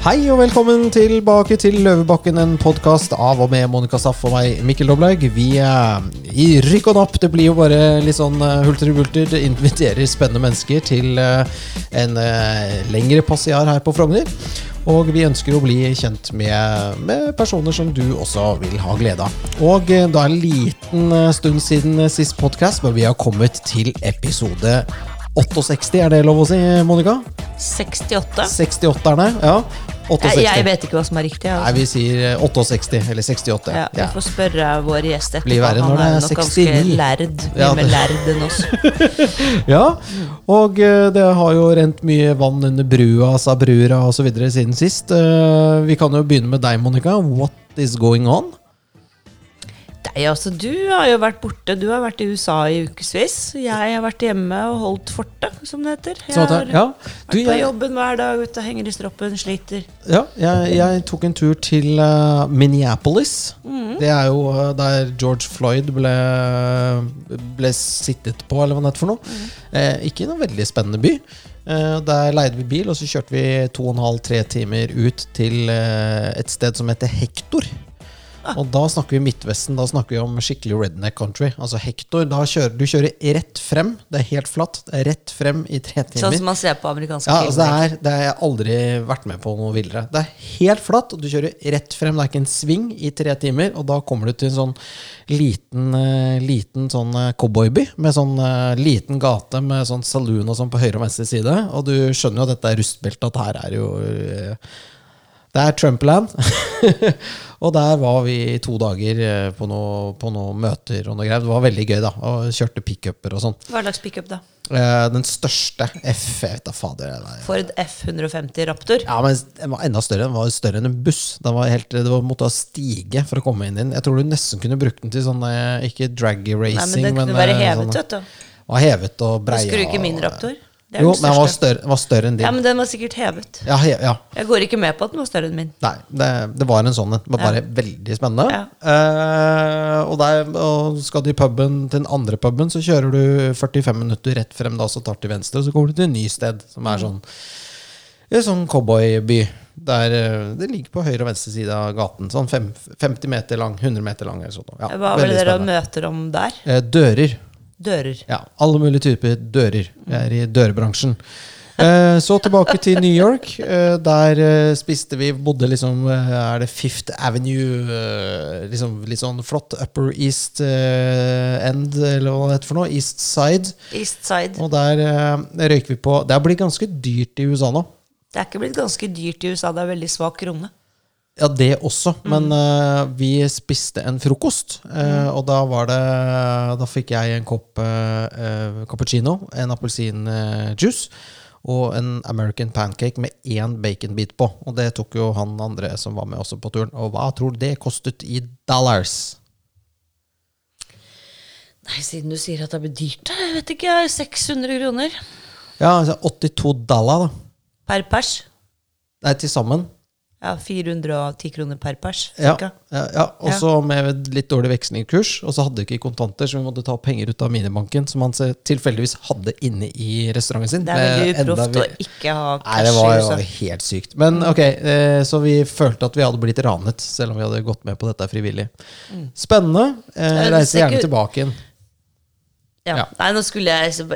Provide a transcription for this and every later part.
Hei og velkommen tilbake til Løvebakken, en podkast av og med Monica Staff og meg, Mikkel Doblaug. Vi er i rykk og napp. Det blir jo bare litt sånn eh, hulter og bulter. Det inviterer spennende mennesker til eh, en eh, lengre passiar her på Frogner. Og vi ønsker å bli kjent med, med personer som du også vil ha glede av. Og da er det en liten stund siden sist podkast, men vi har kommet til episode 68, er det lov å si, Monica? 68. 68-erne, ja. 68. Jeg, jeg vet ikke hva som er riktig. Nei, Altså. vi sier eh, 68, eller 68. Ja, vi Ja. får spørre vår gjest etterpå. Blir verre Han når det er er nok 69. ganske lærd. Mye Ja, mer det- lærd enn oss. ja. Og eh, det har jo rent mye vann under brua, sa brura osv. siden sist. Eh, Vi kan jo begynne med deg, Monica. What is going on? Nei, altså, du har jo vært borte. Du har vært i USA i ukevis. Jeg har vært hjemme og holdt fortet, som det heter. Jeg har ja. du, vært på jobben hver dag, ute henger i stroppen, sliter. ja, jeg, jeg tok en tur til uh, Minneapolis. Det er jo eh, der George Floyd ble, ble sittet på, eller hva det heter for noe. Eh, ikke noen veldig spennende by. Eh, der leide vi bil, og så kjørte vi to og en halv, tre timer ut til et sted som heter Hector. Og da snakker vi Midtvesten. Da snakker vi om skikkelig redneck country. Altså Hector, da kjører du kjører rett frem. Det er helt flatt. Det er rett frem i tre timer. Sånn som man ser på amerikanske Ja, altså det, er, det har jeg aldri vært med på noe villere. Det er helt flatt, og du kjører rett frem. Det er ikke en sving i tre timer. Og da kommer du til en sånn liten, eh, liten sånn eh, cowboyby med sånn eh, liten gate med sånn saloon og sånn på høyre og venstre side. Og du skjønner jo at dette er rustbeltet, at her er jo det er Trumpland. og der var vi i to dager eh, på noen noe møter og noe greier. Det var veldig gøy, da. Og kjørte pickuper og sånn. Hva slags pickup, da? Eh, Den største F... Jeg vet da fader. er- Ford F150 Raptor? Ja, men den var enda større. Den var større enn en buss. Den var helt, det var måtte stige for å komme inn i den. Jeg tror du nesten kunne brukt den til sånn ikke Ikke draggy Nei, men den kunne være eh, hevet, sånn- vet du. Var hevet og breia. Husker du ikke min Raptor? Det er Jo, den men den var større, var større enn din. Ja, men den var sikkert hevet. Ja, he, ja. Jeg går ikke med på at den var større enn min. Nei, det, det var en sånn en. Var bare Ja. veldig spennende. Eh, og, der, og skal du i puben, til den andre puben, så kjører du 45 minutter rett frem, da, så tar du til venstre, og så kommer du til en ny sted, som er sånn en sånn cowboyby. Der eh, det ligger på høyre og venstre side av gaten. Sånn fem, 50 meter lang, 100 meter lang. Eller sånt. Ja, Hva var det dere møter om der? Eh, dører. Dører. Ja, alle mulige typer dører. Jeg er i dørbransjen. Eh, så tilbake til New York. Eh, der eh, spiste vi Bodde liksom eh, Er det Fifth Avenue? Liksom Litt sånn flott Upper East End, eller hva det heter for noe. East Side. East Side. Og der røyker vi på Det har blitt ganske dyrt i USA nå. Det er ikke blitt ganske dyrt i USA. Det er veldig svak krone. Ja, det også, men uh, vi spiste en frokost. eh, Og da var det Da fikk jeg en kopp eh, cappuccino, en appelsinjuice og en American pancake med én baconbit på. Og det tok jo han andre som var med også på turen. Og hva tror du det kostet i dollars? Nei, siden du sier at det blir dyrt. Jeg vet ikke. 600 kroner Ja, altså 82 dollar, da. per pers. Nei, til sammen. Ja, 410 kroner per pers, Ja, cirka. ja, ja. Og så med litt dårlig vekslingskurs. Og så hadde vi ikke kontanter, så vi måtte ta penger ut av minibanken, som han tilfeldigvis hadde inne i restauranten sin. Det er veldig uproft vi- å ikke ha Nei, det cash var i jo helt sykt. Men ok, eh, så vi følte at vi hadde blitt ranet, selv om vi hadde gått med på dette frivillig. Spennende. Eh, Mm. reiser ser gjerne tilbake igjen. Ja. Ja. Nei, nå skulle jeg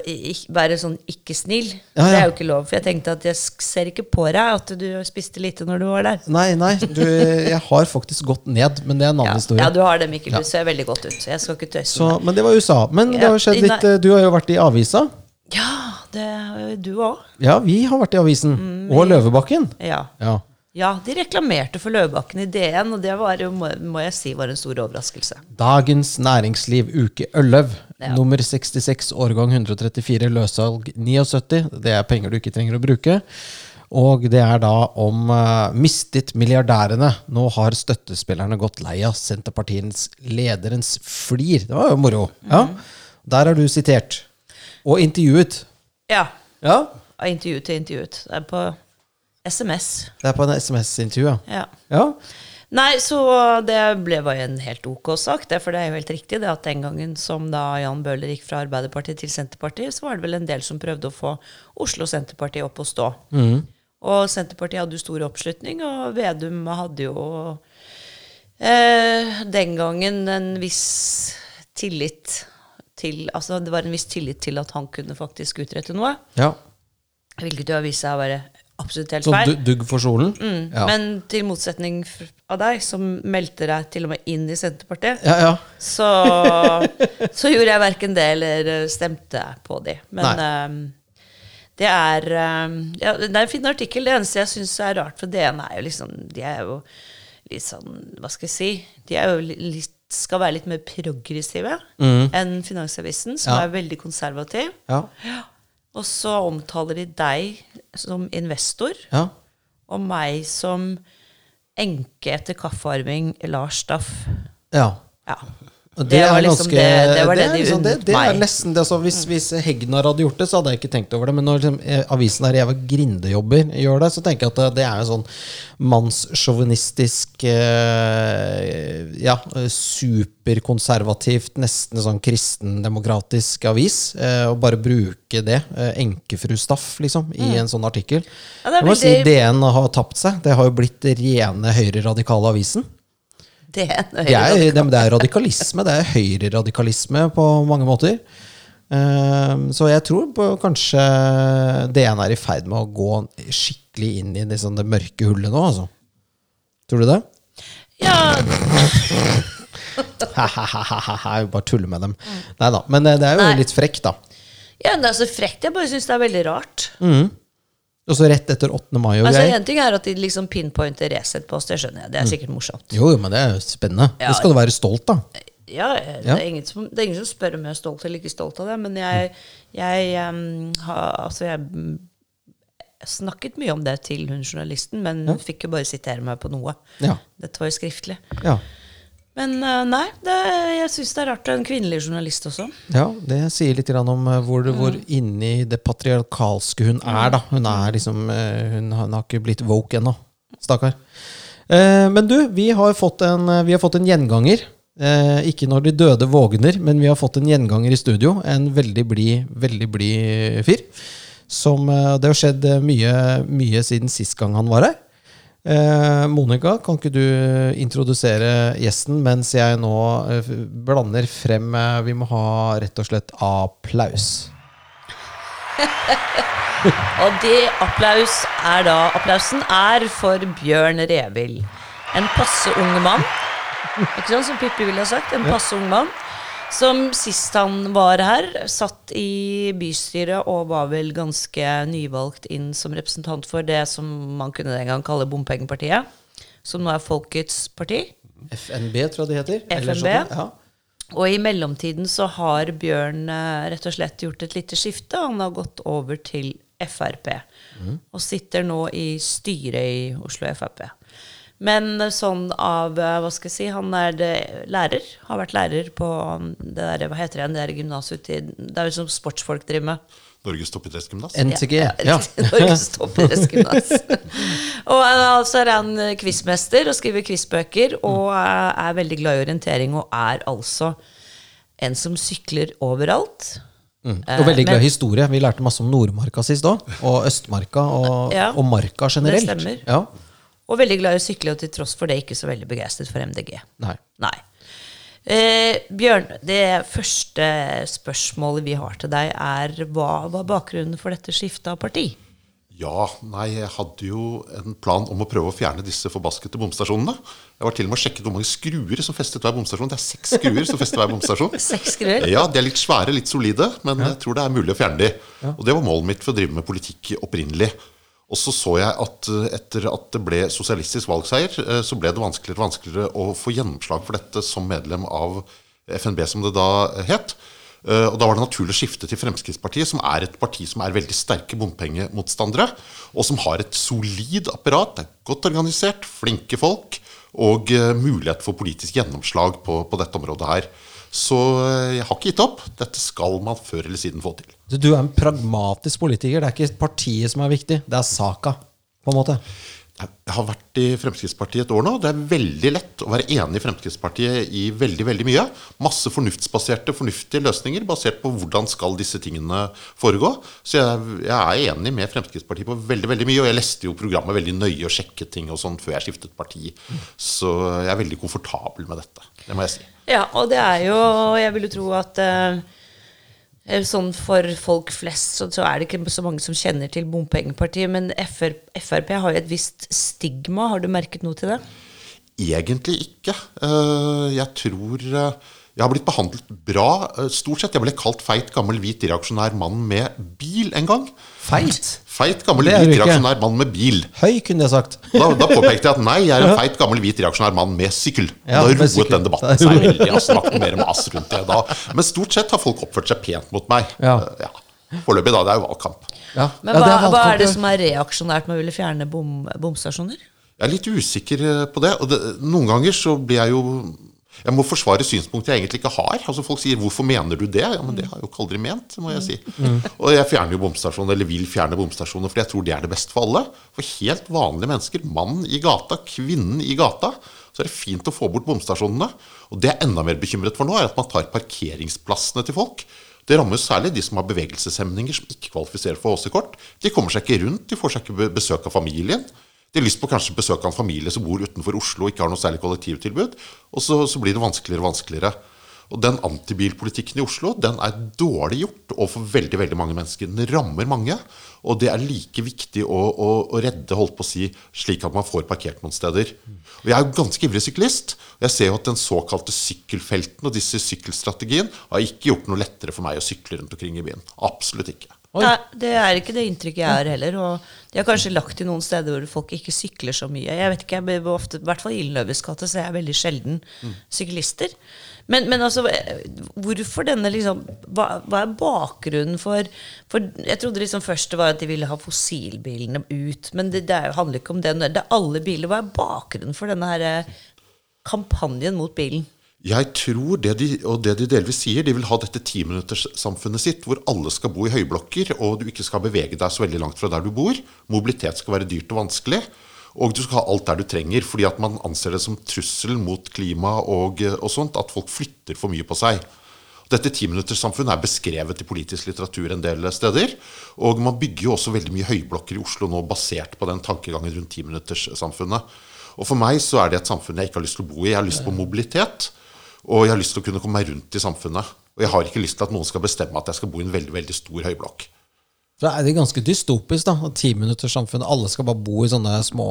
være sånn ikke snill. Ja, Det er jo ikke lov. For jeg tenkte at jeg ser ikke på deg at du spiste lite når du var der. Nei, nei, du, jeg har faktisk gått ned, men det er en annen historie. ja du har det, Mikkel. Du ser veldig godt ut. Jeg skal ikke tøyse så, men det var USA. Men det har jo skjedd litt eh, Du har jo vært i avisa. Ja, det er du òg. Ja, vi har vært i avisen. Mm, Og Løvebakken. Ja. Ja. ja, de reklamerte for Løvebakken i DN, og det var jo, må, må jeg si, var en stor overraskelse. Dagens Næringsliv uke 11. Ja. Nummer 66, årgang 134, løssalg 79. Det er penger du ikke trenger å bruke. Og det er da om uh, mistet milliardærene. Nå har støttespillerne gått lei av Senterpartiets lederens flir. Det var jo moro. Ja. Der er du sitert. Og intervjuet. Ja. Ja. Av intervju til intervjuet. Det er på SMS. Det er på en SMS-intervju, ja. Ja. ja. Nei, så det ble bare en helt ok sak, det, for det er jo helt riktig det at den gangen som da Jan Bøhler gikk fra Arbeiderpartiet til Senterpartiet, så var det vel en del som prøvde å få Oslo Senterparti opp å stå. Og Senterpartiet hadde jo stor oppslutning, og Vedum hadde jo eh, den gangen en viss tillit til Altså det var en viss tillit til at han kunne faktisk utrette noe. Ja. Hvilket jo har vist seg å være absolutt helt Sånn feil. du- dugg for solen? Ja. Men til motsetning av deg, som meldte deg til og med inn i Senterpartiet, ja, ja. så, så gjorde jeg verken det eller eh, stemte på de. Men eh, det er eh, ja, Det er en fin artikkel. Det eneste jeg syns er rart for DN, er jo liksom De er jo litt sånn Hva skal jeg si? De er jo litt, skal være litt mer progressive enn Finansavisen, som Mm. Ja. er veldig konservativ. Ja. Og så omtaler de deg som investor ja. og meg som enke etter kaffearving Lars Staff. ja. Ja. Og Det var liksom det- det var det er de liksom- det, unnet det er meg. nesten det, altså, hvis, hvis Hegnar hadde gjort det, så hadde jeg ikke tenkt over det. Men når liksom, eh, avisen her Eva Grindejobber gjør det, så tenker jeg at det, det er en sånn mannssjåvinistisk eh, Ja, eh, superkonservativt, nesten sånn kristendemokratisk avis. Eh, og bare bruke det, eh, enkefru Staff, liksom, i en sånn artikkel. Mm. Ja, det er jeg må si DN har tapt seg. Det har jo blitt rene høyreradikale avisen. Det er, Det er, det, det er radikalisme. Det er høyreradikalisme på mange måter. Ehm, så jeg tror på, kanskje DN er i ferd med å gå skikkelig inn i sånn, det mørke hullet nå, altså. Tror du det? Ja, Jeg bare tuller med dem. Nei da. Men eh, det er jo Nei. litt frekt, da. ja, det er så frekt. Jeg bare syns det er veldig rart. Og så rett etter 8. mai og Altså. En ting er at de liksom pinpointer Resett-post, det skjønner jeg. Det er sikkert morsomt. Jo, jo, men det er jo spennende. Ja. Det skal du være stolt av. Ja, det Ja. er, som, det er ingen som spør om jeg er stolt eller ikke stolt av det, men jeg, jeg um, har Altså, jeg mm, snakket mye om det til hun journalisten, men fikk jo bare sitere meg på noe. Ja. Dette var jo skriftlig. Ja. Men eh, nei, det, jeg syns det er rart en kvinnelig journalist også. Ja, det sier litt om eh, hvor, hvor inni det patriarkalske hun er, da. Hun er liksom eh, Hun, har- hun har ikke blitt woke ennå. Stakkar. Eh, men du, vi har fått en, vi har fått en gjenganger. Eh, ikke når de døde vågner, men vi har fått en gjenganger i studio. En veldig blid, veldig blid fyr. Som Det har skjedd mye, mye siden sist gang han var her. Eh, Monica, kan ikke du introdusere gjesten mens jeg nå eh, blander frem eh, Vi må ha rett og slett applaus. Og det applaus er da Applausen er for Bjørn Revild. En passe ung mann. Ikke sånn som Pippi ville ha sagt. En passe ung mann. Som sist han var her, satt i bystyret og var vel ganske nyvalgt inn som representant for det som man kunne den gang kalle Bompengepartiet. Som nå er Folkets parti. FNB, tror jeg det heter. FNB? sånn, Ja. Og i mellomtiden så har Bjørn eh, rett og slett gjort et lite skifte. Han har gått over til Frp. Og sitter nå i styret i Oslo Frp. Men sånn av eh, Hva skal jeg si? Han er det, lærer. Har vært lærer på det der, hva heter det, det der gymnaset Det er jo som sportsfolk driver med. Norges toppidrettsgymnas. NTG. Ja. Norges toppidrettsgymnas. og eh, så er han eh, quizmester og skriver quizbøker og eh, er veldig glad i orientering og er altså en som sykler overalt. Mm. Og veldig glad i historie. Vi lærte masse om Nordmarka sist òg. Og Østmarka, og, Ja, og Marka generelt. det stemmer. Ja. Og veldig glad i å sykle, og til tross for det ikke så veldig begeistret for MDG. Nei. Nei. Eh, Bjørn, det første spørsmålet vi har til deg, er hva var bakgrunnen for dette skiftet av parti? Ja, nei, jeg hadde jo en plan om å prøve å fjerne disse forbaskede bomstasjonene. Jeg var til og med og sjekket hvor mange skruer som festet hver bomstasjon. Det er seks skruer som fester hver bomstasjon. Seks skruer? Ja, De er litt svære, litt solide, men jeg tror det er mulig å fjerne de. Og det var målet mitt for å drive med politikk opprinnelig. Og så så jeg at eh, etter at det ble sosialistisk valgseier, eh, så ble det vanskeligere og vanskeligere å få gjennomslag for dette som medlem av FNB, som det da het. Eh, Og da var det naturlig å skifte til Fremskrittspartiet, som er et parti som er veldig sterke bompengemotstandere, og som har et solid apparat, er godt organisert, flinke folk, og mulighet for politisk gjennomslag på, på dette området her. Så eh, jeg har ikke gitt opp. Dette skal man før eller siden få til. Du, du er en pragmatisk politiker. Det er ikke partiet som er viktig, det er saka. på en måte. Jeg har vært i Fremskrittspartiet et år nå. Det er veldig lett å være enig i Fremskrittspartiet i veldig veldig mye. Masse fornuftsbaserte, fornuftige løsninger basert på hvordan skal disse tingene foregå. Så jeg, jeg er enig med Fremskrittspartiet på veldig veldig mye. Og jeg leste jo programmet veldig nøye og sjekket ting og sånn før jeg skiftet parti. Så jeg er veldig komfortabel med dette. Det må jeg si. Ja, og det er jo Jeg vil jo tro at eh, Sånn For folk flest så, så er det ikke så mange som kjenner til bompengepartiet. Men FR, Frp har jo et visst stigma. Har du merket noe til det? Egentlig ikke. Eh, Jeg tror eh, jeg har blitt behandlet bra, eh, stort sett. Jeg ble kalt feit, gammel, hvit reaksjonær mann med bil en gang. Feit? Feit, gammel, hvit reaksjonær mann med bil. Høy, kunne jeg sagt. Da, da påpekte jeg at nei, jeg er en feit, gammel, hvit reaksjonær mann med sykkel. Ja, da roet sykkel. den debatten seg veldig. Jeg snakket mer mas rundt det da. Men stort sett har folk oppført seg pent mot meg. Ja. Ja. Foreløpig, da. Det er jo valgkamp. Ja. Men hva, er hva er det som er reaksjonært med å ville fjerne bom, bomstasjoner? Jeg er litt usikker eh, på det. Og det, noen ganger så blir jeg jo Jeg må forsvare synspunkter jeg egentlig ikke har. Altså Folk sier 'hvorfor mener du det?' Ja, men det har jeg jo ikke aldri ment, må jeg si. Og jeg fjerner jo bomstasjoner, eller vil fjerne bomstasjoner, fordi jeg tror det er det beste for alle. For helt vanlige mennesker, mannen i gata, kvinnen i gata, så er det fint å få bort bomstasjonene. Og det jeg er enda mer bekymret for nå, er at man tar parkeringsplassene til folk. Det rammer særlig de som har bevegelseshemninger som ikke kvalifiserer for HC-kort. De kommer seg ikke rundt, de får seg ikke besøk av familien. De har lyst på kanskje besøk av en familie som bor utenfor Oslo og ikke har noe særlig kollektivtilbud. Og så, så blir det vanskeligere og vanskeligere. Og den antibilpolitikken i Oslo den er dårlig gjort overfor veldig veldig mange mennesker. Den rammer mange. Og det er like viktig å, å, å redde, holdt på å si, slik at man får parkert noen steder. Og Jeg er jo ganske ivrig syklist. og Jeg ser jo at den såkalte sykkelfelten og disse sykkelstrategien har ikke gjort noe lettere for meg å sykle rundt omkring i byen. Absolutt ikke. Nei, det er ikke det inntrykket jeg har heller. Og de har kanskje lagt til noen steder hvor folk ikke sykler så mye. Jeg vet ikke, jeg blir ofte, I hvert fall i Gyldenløves gate ser jeg veldig sjelden syklister. Men, men altså, hvorfor denne liksom hva, hva er bakgrunnen for For jeg trodde liksom først det var at de ville ha fossilbilene ut. Men det, det er handler ikke om det. Det er alle biler. Hva er bakgrunnen for denne her eh, kampanjen mot bilen? Jeg tror det de, og det de delvis sier, de vil ha dette timinutterssamfunnet sitt, hvor alle skal bo i høyblokker, og du ikke skal bevege deg så veldig langt fra der du bor. Mobilitet skal være dyrt og vanskelig. Og du skal ha alt der du trenger, fordi at man anser det som trussel mot klima og, og sånt, at folk flytter for mye på seg. Dette timinutterssamfunnet er beskrevet i politisk litteratur en del steder. Og man bygger jo også veldig mye høyblokker i Oslo nå basert på den tankegangen rundt timinutterssamfunnet. Og for meg så er det et samfunn jeg ikke har lyst til å bo i. Jeg har lyst på mobilitet. Og jeg har lyst til å kunne komme meg rundt i samfunnet. Og jeg har ikke lyst til at noen skal bestemme at jeg skal bo i en veldig veldig stor høyblokk. Så er det ganske dystopisk, da. Timinutterssamfunnet. Alle skal bare bo i sånne små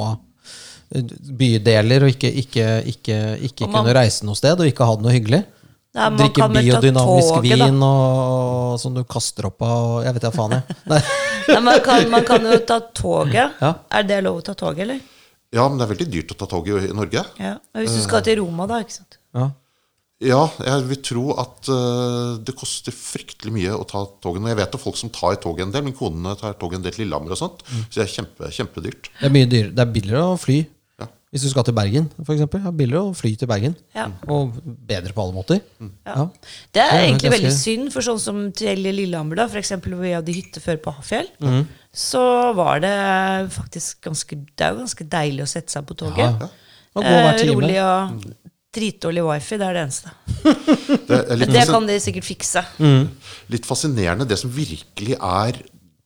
eh, bydeler og ikke, ikke, ikke, ikke Og man- kunne reise noe sted og ikke ha det noe hyggelig. Nei, man Drikke biodynamisk toget, da. vin og, som du kaster opp av og Jeg vet da faen, jeg. Nei. Nei, man, kan, man kan jo ta toget. Ja. Er det lov å ta toget, eller? Ja, men det er veldig dyrt å ta toget i Norge. Ja. Hvis du skal til Roma, da. ikke sant? Ja. Ja, jeg vil tro at uh, det koster fryktelig mye å ta toget. Og jeg vet om folk som tar toget en del. Min kone tar toget en del til Lillehammer og sånt. Så det er kjempe, kjempedyrt. Det er mye dyr. Det er billigere å fly. Ja. Hvis du skal til Bergen, for eksempel. Det er billigere å fly til Bergen. Ja. Og bedre på alle måter. Ja. Det er egentlig ganske- veldig synd, for sånn som til Lillehammer, da, for eksempel hvor vi hadde hytte før på Hafjell, mm. så var det faktisk ganske Det er jo ganske deilig å sette seg på toget. Ja. Og gå hver Eh, time. rolig og dritdårlig wifi, det er det eneste. Det er Det kan de sikkert fikse. litt fascinerende det som virkelig er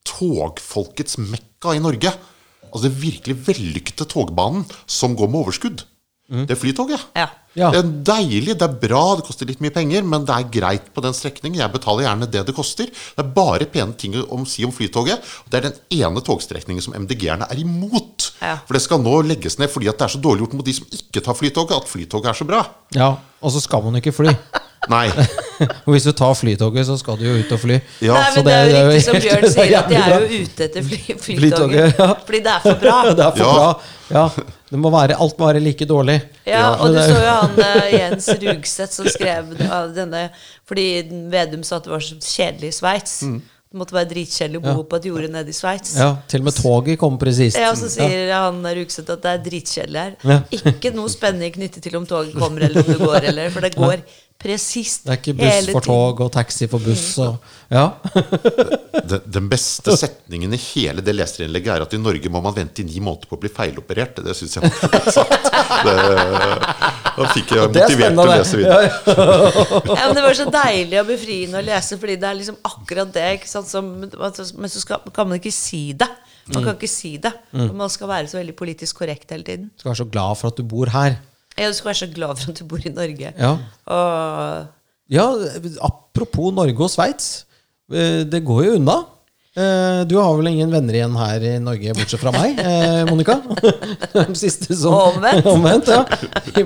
togfolkets mekka i Norge. Altså det virkelig vellykkede togbanen som går med overskudd. Det er Flytoget. Ja. Ja. Det er deilig, det er bra, det koster litt mye penger, men det er greit på den strekningen. Jeg betaler gjerne det det koster. Det er bare pene ting å si om Flytoget. og Det er den ene togstrekningen som MDG-erne er imot. Ja. For det skal nå legges ned fordi at det er så dårlig gjort mot de som ikke tar Flytoget, at Flytoget er så bra. ja. Og så skal man ikke fly. Nei. Og hvis du tar flytoget, så skal du jo ut og fly. Ja, Nei, så men det er jo riktig som Bjørn er sier, at de er jo ute etter fly, Flytoget, flytoget. ja. Fordi det er for bra. Det er for Ja. bra. Ja. Det må være, alt må være like dårlig. Ja, og du så jo han eh, Jens Rugseth som skrev av denne Fordi Vedum sa at det var så kjedelig i Sveits. Det måtte være dritkjedelig å bo Mm. Ja. på et jorde nede i Sveits. Ja, til og med toget kom presist. Ja, og så sier han Rugseth at det er dritkjedelig her. Ja. Ikke noe spenning knyttet til om toget kommer eller om det går, eller, for det går presist Det er ikke buss for tog og taxi for buss og Ja. Den, den beste setningen i hele det leserinnlegget er at i Norge må man vente i ni måneder på å bli feiloperert. Det syns jeg var sant. Da fikk jeg er motivert til å lese videre. Ja, men Det var så deilig og befriende å lese, fordi det er liksom akkurat det. Ikke sant? Som, men så skal, kan man ikke si det. Man Mm. kan ikke si det. Og Man skal være så veldig politisk korrekt hele tiden. Skal være så glad for at du bor her. Ja, Du skal være så glad for at du bor i Norge. Ja. Og Ja, apropos Norge og Sveits. eh, Det går jo unna. Eh, Du har vel ingen venner igjen her i Norge, bortsett fra meg, eh, Monica? Siste som Omvendt. Omvendt, ja.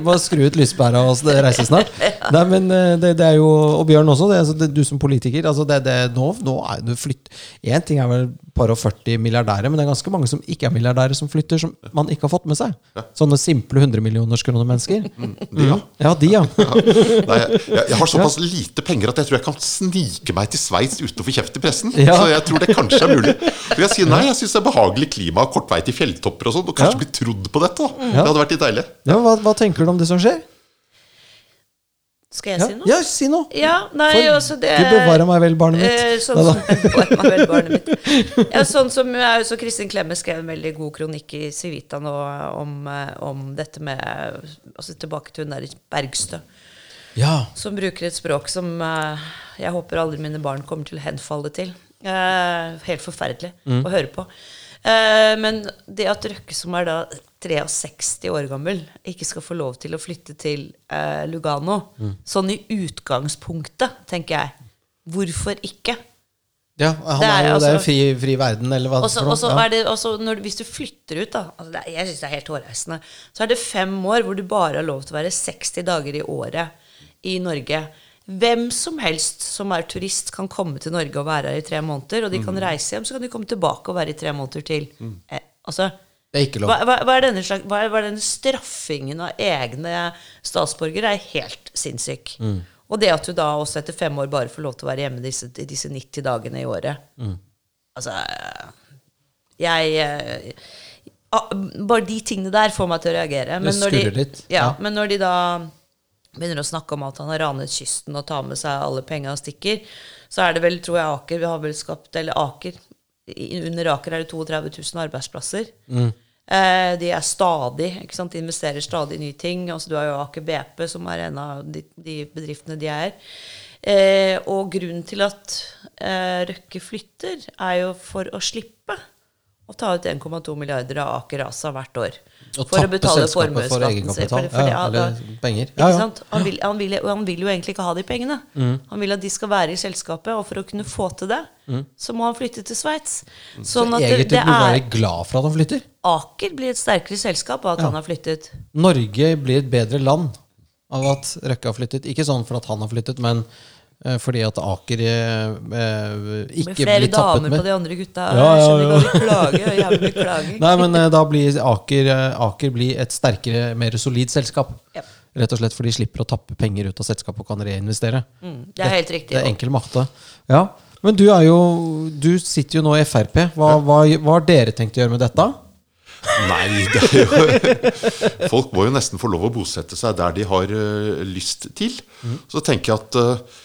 Må skru ut lyspæra og reise snart. Nei, men det, det er jo Og Bjørn også, det, altså, det, du som politiker. Altså det, det, nå, nå er du flytt Én ting er vel par og 40 milliardærer, men det er ganske mange som ikke er milliardærer, som flytter, som man ikke har fått med seg. Sånne simple 100 millioners kroner mennesker. De, ja. Ja, de, ja. Nei, jeg, jeg har såpass lite penger at jeg tror jeg kan snike meg til Sveits uten å få kjeft i pressen. Ja. Så jeg tror det kanskje er mulig. for jeg sier nei, jeg syns det er behagelig klima kort vei til fjelltopper og sånn. Og kanskje Ja. bli trodd på dette. da. Det hadde vært litt deilig. ja hva, hva tenker du om det som skjer? Skal jeg Ja, si noe? ja si noe! Ja, nei, For altså det Gud bevare meg vel, barnet mitt. Eh, sånn som, meg vel, barnet mitt. Ja, sånn som er så Kristin Klemme skrev en veldig god kronikk i Civita nå om, eh, om dette med altså Tilbake til hun der Bergstø, Ja. som bruker et språk som eh, jeg håper aldri mine barn kommer til å henfalle til. Eh, helt forferdelig Mm. å høre på. Eh, men det at Røkke, som er da 63 år gammel, ikke skal få lov til å flytte til eh, Lugano, Mm. sånn i utgangspunktet, tenker jeg. Hvorfor ikke? ja han Det er, jo det er altså- fri, fri verden, eller hva også, for noe. og Ja. er det også når, Hvis du flytter ut, da altså det, Jeg syns det er helt hårreisende. Så er det fem år hvor du bare har lov til å være 60 dager i året i Norge. Hvem som helst som er turist, kan komme til Norge og være her i tre måneder. Og de Mm. kan reise hjem, så kan de komme tilbake og være i tre måneder til. Eh, altså, Det er ikke lov. hva, hva, hva, er denne slags, hva, er, denne straffingen av egne statsborgere? er helt sinnssyk. Mm. Og det at du da også etter fem år bare får lov til å være hjemme disse, disse 90 dagene i året Mm. Altså Jeg eh, Bare de tingene der får meg til å reagere. Det når de, skurrer litt, Ja, ja. Men når de da begynner å snakke om at han har ranet kysten og tar med seg alle penga og stikker, så er det vel, tror jeg, Aker Vi har vel skapt Eller Aker Under Aker er det 32 000 arbeidsplasser. Mm. Eh, de er stadig, ikke sant, de investerer stadig i nye ting. Altså, du har jo Aker BP, som er en av de, de bedriftene de er. Eh, og grunnen til at eh, Røkke flytter, er jo for å slippe å ta ut 1,2 milliarder av Aker ASA hvert år. Og for å betale formuesskatten sin. For- for det- ja, eller penger. Ja, ja. Han, vil, han, vil, han vil jo egentlig ikke ha de pengene. Han vil at de skal være i selskapet, og for å kunne få til det, så må han flytte til Sveits. Sånn at det, Egentlig det burde du er være glad for at han flytter. Aker blir et sterkere selskap av at han har flyttet. Norge blir et bedre land av at Røkke har flyttet. Ikke sånn for at han har flyttet, men fordi at Aker eh, eh, ikke blir flere med Flere damer på de andre gutta. Ja, ja, Jeg skjønner ikke hva de klager. Nei, men eh, da blir Aker, eh, Aker blir et sterkere, mer solid selskap. Ja. Rett og slett fordi de slipper å tappe penger ut av selskapet og kan reinvestere. Mm, det er helt riktig. Det er enkel matte. Ja. Men du er jo Du sitter jo nå i Frp. Hva, hva, hva har dere tenkt å gjøre med dette? Nei, det er jo Folk må jo nesten få lov å bosette seg der de har uh, lyst til. Så tenker jeg at eh,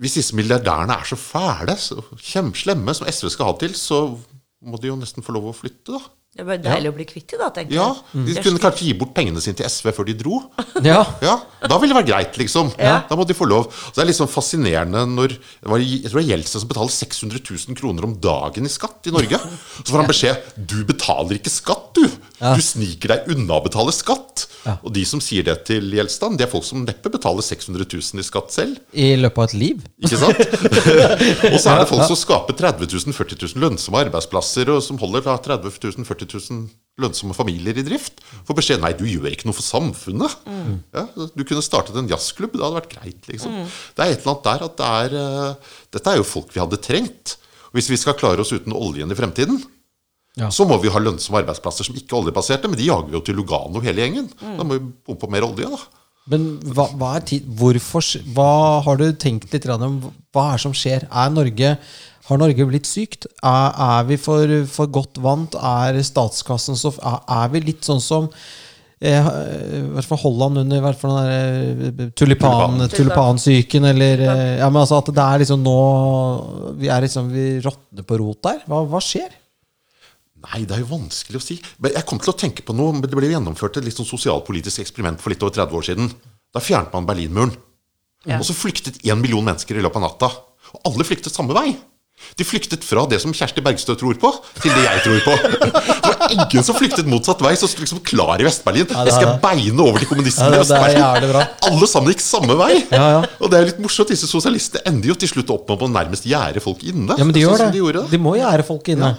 hvis disse milliardærene er så fæle, så kjempeslemme, som SV skal ha til, så må de jo nesten få lov å flytte, da. Det var deilig deilig å bli kvitt det, da, tenker Ja, jeg. De kunne kanskje gi bort pengene sine til SV før de dro. Ja. Ja, Da ville det vært greit, liksom. Ja. Da må de få lov. Så det er litt sånn fascinerende når det var, Jeg tror det er Jeltsin som betaler 600 000 kroner om dagen i skatt i Norge. Så får han beskjed Du betaler ikke skatt, du! Du sniker deg unna å betale skatt. Og de som sier det til Gjelstad, det er folk som neppe betaler 600 000 i skatt selv. I løpet av et liv? Ikke sant? og så er det folk som skaper 30 000, 40 000 lønnsomme arbeidsplasser, og som holder da 30 000, 40 000 lønnsomme familier i drift. Får beskjed nei, du gjør ikke noe for samfunnet. Ja, du kunne startet en jazzklubb, det hadde vært greit. liksom. Det er et eller annet der at det er uh, Dette er jo folk vi hadde trengt. Og hvis vi skal klare oss uten oljen i fremtiden, Ja. så må vi ha lønnsomme arbeidsplasser som ikke er oljebaserte. Men de jager vi jo til Lugano hele gjengen. Da må vi pumpe mer olje, da. Men hva, hva er tid, hvorfor, hva har du tenkt litt om? Hva er som skjer? Er Norge, har Norge blitt sykt? Er, er vi for, for godt vant? Er statskassen så Er, er vi litt sånn som eh, I hvert fall Holland under hvert fall den der, eh, tulipan, Tulipan. tulipansyken, eller eh, Ja, men altså at det er liksom nå Vi er liksom Vi råtner på rot der. Hva, hva skjer? Nei, det er jo vanskelig å si. Men jeg kom til å tenke på noe, Det ble jo gjennomført et litt sånn sosialpolitisk eksperiment for litt over 30 år siden. Da fjernet man Berlinmuren. Ja. Og så flyktet én million mennesker i løpet av natta. Og alle flyktet samme vei. De flyktet fra det som Kjersti Bergstø tror på, til det jeg tror på. Det var ingen som flyktet motsatt vei, som sto liksom klar i Vest-Berlin. er Jeg skal beine over til kommunistene i er Vest-Berlin. Alle sammen gikk samme vei. Ja. Og det er litt morsomt. Disse sosialistene ender jo til slutt opp med å nærmest gjerde folk inne. Ja, men de sånn gjør det. De gjorde. De må gjerde folk inne.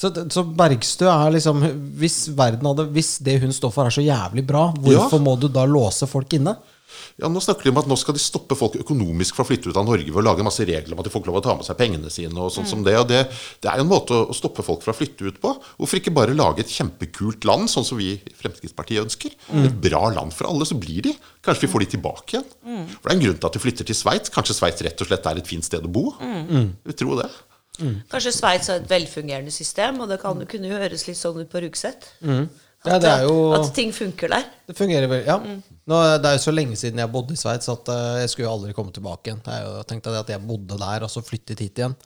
Så, så Bergstø er liksom Hvis verden hadde Hvis det hun står for, er så jævlig bra, hvorfor må du da låse folk inne? Ja, Nå snakker de om at nå skal de stoppe folk økonomisk fra å flytte ut av Norge ved å lage masse regler om at de får ikke lov å ta med seg pengene sine. og sånn som Det og det, det er jo en måte å stoppe folk fra å flytte ut på. Hvorfor ikke bare lage et kjempekult land, sånn som vi i Fremskrittspartiet ønsker? Et bra land for alle, så blir de. Kanskje vi får de tilbake igjen. For Det er en grunn til at de flytter til Sveits. Kanskje Sveits rett og slett er et fint sted å bo. Vi tror det. Kanskje Sveits har et velfungerende system, og det kan, kunne jo høres litt sånn ut på Rugset. Ja, det er At ting funker der. Det fungerer vel, ja. Nå, det er jo så lenge siden jeg bodde i Sveits at uh, jeg skulle jo aldri komme tilbake igjen. Jeg jo tenkte at jeg bodde der, og så flyttet hit igjen.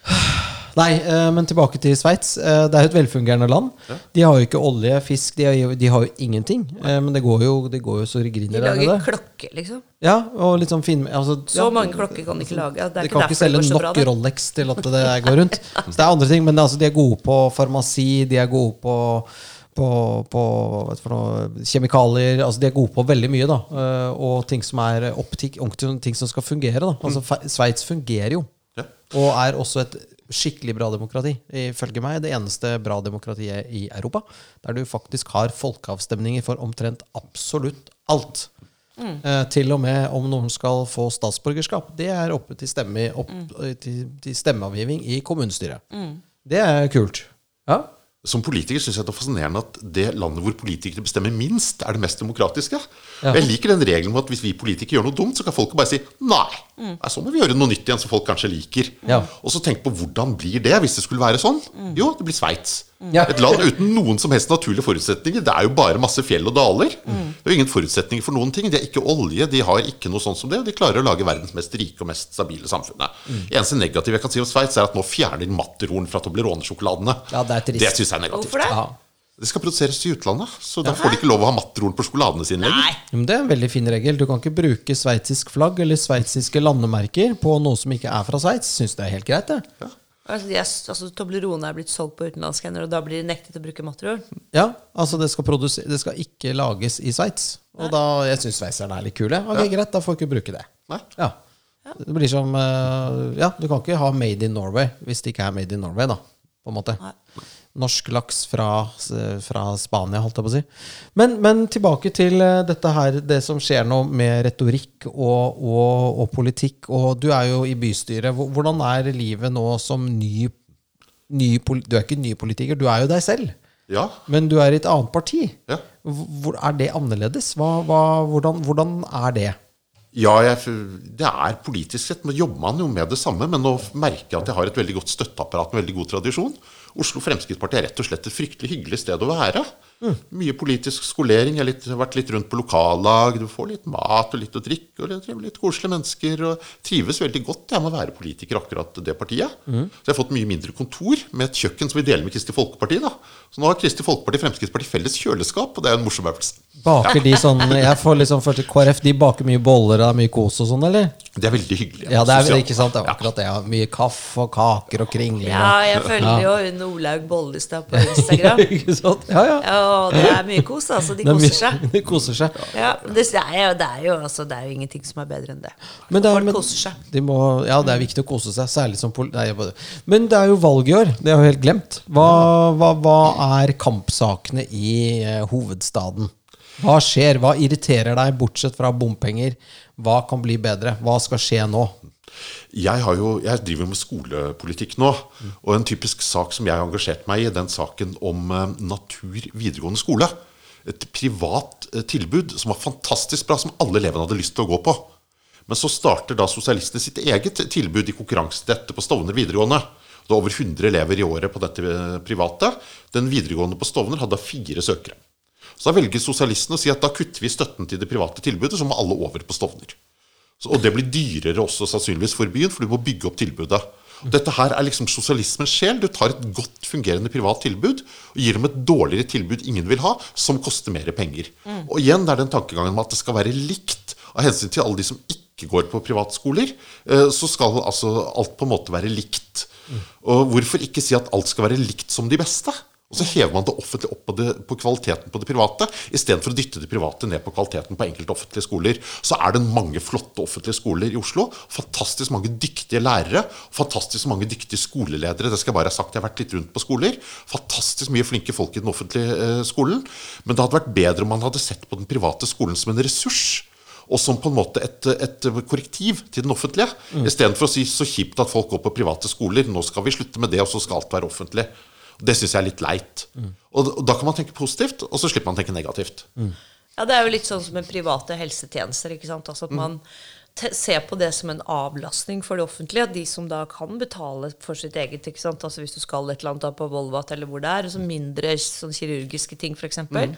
Nei, uh, men tilbake til Sveits. Uh, det er jo et velfungerende land. De har jo ikke olje, fisk, de har jo, de har jo ingenting. Eh, men det går jo, det går jo så griner De lager klokker, klokke, liksom. Ja, og litt sånn fin altså, Så ja, mange klokker kan de ikke lage. Det er De ikke kan ikke selge nok bra. Rolex til at det går rundt. Så det er andre ting, men altså, de er gode på farmasi, de er gode på, på, på vet for noe, kjemikalier. Altså, de er gode på veldig mye, da. eh, Og ting som er optikk, ting som skal fungere. Da. Altså, Fe- Sveits fungerer jo. Ja. Og er også et skikkelig bra demokrati. Ifølge meg det eneste bra demokratiet i Europa. Der du faktisk har folkeavstemninger for omtrent absolutt alt. Eh, til og med om noen skal få statsborgerskap. Det er oppe til, stemme, opp, til, til stemmeavgivning i kommunestyret. Det er kult. Ja. Som politiker syns jeg det er fascinerende at det landet hvor politikere bestemmer minst, er det mest demokratiske. Ja. Jeg liker den regelen om at hvis vi politikere gjør noe dumt, så kan folk bare si nei. Nei så må vi gjøre noe nytt igjen som folk kanskje liker. Ja. Og så tenk på hvordan blir det hvis det skulle være sånn? Jo, det blir Sveits. Ja. Et land uten noen som helst naturlige forutsetninger. Det er jo bare masse fjell og daler. Det er jo ingen forutsetninger for noen ting. De er ikke olje, de har ikke noe sånt som det. Og de klarer å lage verdens mest rike og mest stabile samfunn. Eneste negative jeg kan si om Sveits, er at nå fjerner de Matterhorn fra Toblerone-sjokoladene. Ja, det er trist. Det syns jeg er negativt. Hvorfor det? ja. Det skal produseres i utlandet, så da får de ikke lov å ha matterhorn på sjokoladene sine lenger. Nei! Men det er en veldig fin regel. Du kan ikke bruke sveitsisk flagg eller sveitsiske landemerker på noe som ikke er fra Sveits. Syns det er helt greit, det. Altså, de er, altså, Toblerone er blitt solgt på utenlandske hender, og da blir de nektet å bruke Matterhorn. Ja, altså det skal, det skal ikke lages i Sveits. Og da, jeg syns sveitserne er litt kule. Ok, greit, da får jeg ikke bruke det. Nei. Ja. Det blir som eh, Ja, du kan ikke ha Made in Norway hvis det ikke er Made in Norway, da. På en måte. Nei. Norsk laks fra, fra Spania, holdt jeg på å si. Men, men tilbake til eh, dette her, det som skjer nå med retorikk og, og, og politikk. Og du er jo i bystyret. Hvordan er livet nå som ny, ny Du er ikke ny politiker, du er jo deg selv. Ja, Men du er i et annet parti. ja. Hvor, er det annerledes? Hva, hva, hvordan, hvordan er det? Ja, jeg, det er politisk sett. Nå jobber man jo med det samme, men nå merker jeg at jeg har et veldig godt støtteapparat med veldig god tradisjon. Oslo Fremskrittsparti er rett og slett et fryktelig hyggelig sted å være. Mye politisk skolering. Jeg har litt, vært litt rundt på lokallag. Du får litt mat og litt å drikke. Og det litt koselige mennesker. Og trives veldig godt jeg med å være politiker akkurat det partiet. Så jeg har fått mye mindre kontor med et kjøkken som vi deler med Kristelig Folkeparti. da. Så nå har Kristelig Folkeparti og Fremskrittspartiet felles kjøleskap, og det er jo en morsom øvelse. Baker de sånn Jeg får liksom først KrF, de baker mye boller og er mye kos og sånn, eller? Det er veldig hyggelig. Ja, det er Sosialt. ikke sant? Det er akkurat det. Ja. Mye kaffe og kaker og kringler. Ja, jeg følger jo hun Olaug Bollestad på Instagram. ikke sant? Ja, ja. Ja, og det er mye kos, altså. De er koser seg. De koser seg. Ja, det, er jo, det, er jo, altså, det er jo ingenting som er bedre enn det. Men det er, Folk men, koser seg. de må, ja, det er viktig å kose seg, særlig som pol... Nei, jeg bare- men det er jo valg i år. Det har jeg helt glemt. Hva, hva, hva er kampsakene i eh, hovedstaden? Hva skjer? Hva irriterer deg, bortsett fra bompenger? Hva kan bli bedre? Hva skal skje nå? Jeg, jo, jeg driver med skolepolitikk nå. Og en typisk sak som jeg har engasjert meg i, den saken om eh, Natur videregående skole. Et privat eh, tilbud som var fantastisk bra, som alle elevene hadde lyst til å gå på. Men så starter da sosialistene sitt eget tilbud i konkurranse til dette på Stovner videregående. Det var over 100 elever i året på dette eh, private. Den videregående på Stovner hadde fire søkere. Så da velger sosialistene å si at da kutter vi støtten til det private tilbudet, så må alle over på Stovner. Så, og det blir dyrere også sannsynligvis for byen, for du må bygge opp tilbudet. Og dette her er liksom sosialismens sjel. Du tar et godt fungerende privat tilbud og gir dem et dårligere tilbud ingen vil ha, som koster mer penger. Og igjen det er den tankegangen med at det skal være likt av hensyn til alle de som ikke går på privatskoler. eh, Så skal altså alt på en måte være likt. Og hvorfor ikke si at alt skal være likt som de beste? Og så hever man det offentlige opp på, det, på kvaliteten på det private, istedenfor å dytte det private ned på kvaliteten på enkelte offentlige skoler. Så er det mange flotte offentlige skoler i Oslo. Fantastisk mange dyktige lærere. Fantastisk mange dyktige skoleledere. Det skal jeg bare ha sagt, jeg har vært litt rundt på skoler. Fantastisk mye flinke folk i den offentlige eh, skolen. Men det hadde vært bedre om man hadde sett på den private skolen som en ressurs og som på en måte et, et korrektiv til den offentlige. Mm. Istedenfor å si så kjipt at folk går på private skoler. Nå skal vi slutte med det, og så skal alt være offentlig. Det syns jeg er litt leit. Mm. Og, og, da kan man tenke positivt, og så slipper man å tenke negativt. Mm. Ja, det er jo litt sånn som med private helsetjenester. ikke sant? Altså at man ser på det som en avlastning for det offentlige. At de som da kan betale for sitt eget, ikke sant? altså hvis du skal et eller annet da på Volvat eller hvor det er, altså mindre sånn kirurgiske ting f.eks. Mm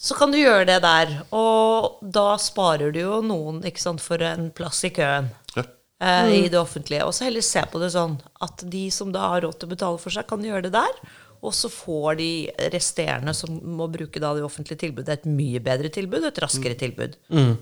så kan du gjøre det der. Og da sparer du jo noen ikke sant, for en plass i køen ja. eh, i det offentlige. Og så heller se på det sånn at de som da har råd til å betale for seg, kan gjøre det der. Og så får de resterende som må bruke da det offentlige tilbudet, et mye bedre tilbud, et raskere mm. tilbud. Mm.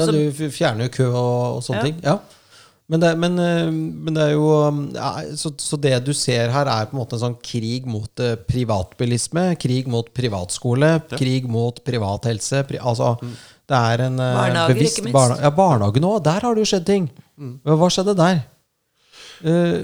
Ja, du fjerner jo kø og, og sånne ja. ting. Ja. Men det, men, eh, men det, er jo ja, så, så, det du ser her, er på en måte en sånn krig mot uh, privatbilisme, krig mot privatskole, ja. krig mot privathelse. Pri, altså, mm. Det er en uh, Barnehager, bevisst, ikke minst. Barna, ja, barnehagen òg. Der har det jo skjedd ting. Mm. Hva skjedde der? Uh,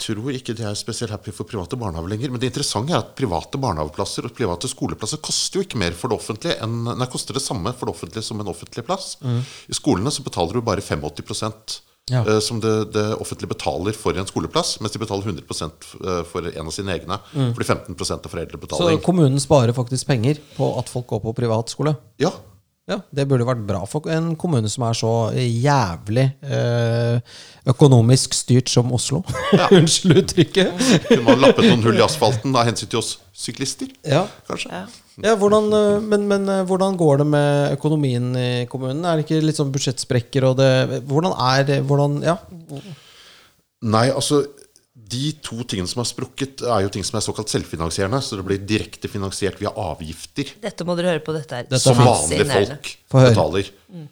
tror ikke de er spesielt happy for private barnehager lenger. Men det interessante er at private barnehageplasser og private skoleplasser koster jo ikke mer for det offentlige enn, nei, koster det samme for det offentlige som en offentlig plass. Mm. I skolene så betaler du bare 85 ja. Uh, som det, det, offentlige betaler for en skoleplass, mens de betaler 100 eh, for en av sine egne. Mm. Fordi 15% av foreldrebetaling. Så kommunen sparer faktisk penger på at folk går på privatskole? Ja. Ja. Det burde vært bra for en kommune som er så jævlig eh, økonomisk styrt som Oslo. Ja. Unnskyld uttrykket. Kunne man lappet noen hull i asfalten av hensyn til oss syklister? Ja. Kanskje. Ja. Ja, hvordan, eh, men, men, eh, hvordan går det med økonomien i kommunen? Er det ikke litt sånn budsjettsprekker og det Hvordan er det hvordan, ja. Nei, altså De to tingene som har sprukket, er jo ting som er såkalt selvfinansierende. Så det blir direkte finansiert via avgifter. Dette må dere høre på. dette her Som vanlige folk betaler. Mm.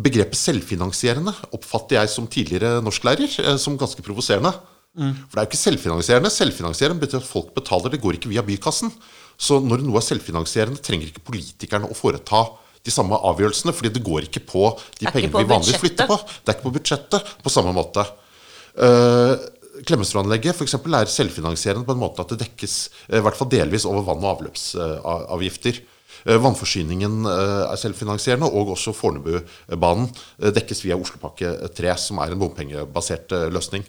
begrepet selvfinansierende oppfatter jeg som tidligere norsklærer eh, som ganske provoserende. Mm. For det er jo ikke selvfinansierende. Selvfinansierende betyr at folk betaler. Det går ikke via bykassen. Så når noe er selvfinansierende, trenger ikke politikerne å foreta de samme avgjørelsene, fordi det går ikke på de pengene vi vanligvis flytter på. Det er ikke på budsjettet på samme måte. Uh, Klemetsrudanlegget for eksempel, er selvfinansierende på en måte at det dekkes uh, i hvert fall delvis over vann- og avløpsavgifter. Eh, vannforsyningen eh, er selvfinansierende, og også Fornebubanen eh, dekkes via Oslopakke 3, som er en bompengebasert løsning.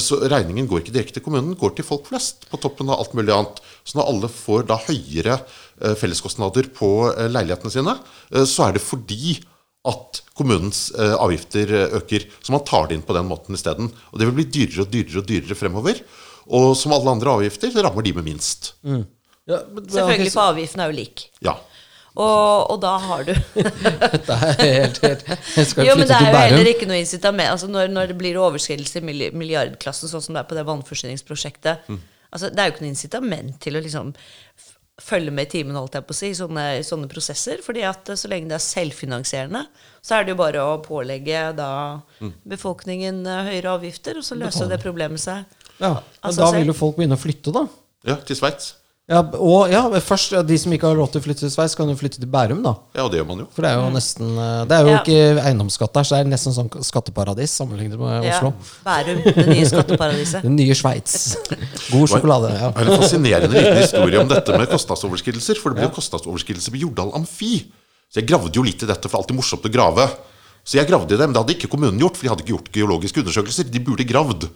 Så regningen går ikke direkte til kommunen, går til folk flest, på toppen av alt mulig annet. Så når alle får da høyere felleskostnader på leilighetene sine, så er det fordi at kommunens avgifter øker. Så man tar det inn på den måten isteden. Og det vil bli dyrere og dyrere og dyrere fremover. Og som alle andre avgifter, det rammer de med minst. Mm. Ja, men, Selvfølgelig, for avgiften er jo lik. Ja. Og, og, da har du Dette er helt, helt Jeg skal jo, flytte til Bærum. Men det er jo heller ikke noe incitament. Altså når, når, det blir overskridelse i milliardklassen, sånn som det er på det vannforsyningsprosjektet mm. altså Det er jo ikke noe incitament til å liksom følge med i timen holdt jeg på å si, i sånne, sånne, prosesser. fordi at så lenge det er selvfinansierende, så er det jo bare å pålegge da mm. befolkningen eh, høyere avgifter, og så løser det problemet seg. Ja, men Da vil jo folk begynne å flytte, da. Ja, til Sveits. Ja, og ja, først, De som ikke har råd til å flytte til Sveits, kan jo flytte til Bærum. da Ja, Det gjør man jo For Det er jo nesten eh, Det er jo ja. ikke eiendomsskatt der, så det er nesten sånn skatteparadis sammenlignet med ja. Oslo. Bærum, det nye skatteparadiset. Det nye Sveits. God sjokolade. Ja. Det er en fascinerende liten historie om dette med kostnadsoverskridelser. For det ble jo kostnadsoverskridelser på Jordal Amfi. Så jeg gravde jo litt i dette, for det er alltid morsomt å grave. Så jeg gravde i det, men det hadde ikke kommunen gjort, for de hadde ikke gjort geologiske undersøkelser. De burde gravd.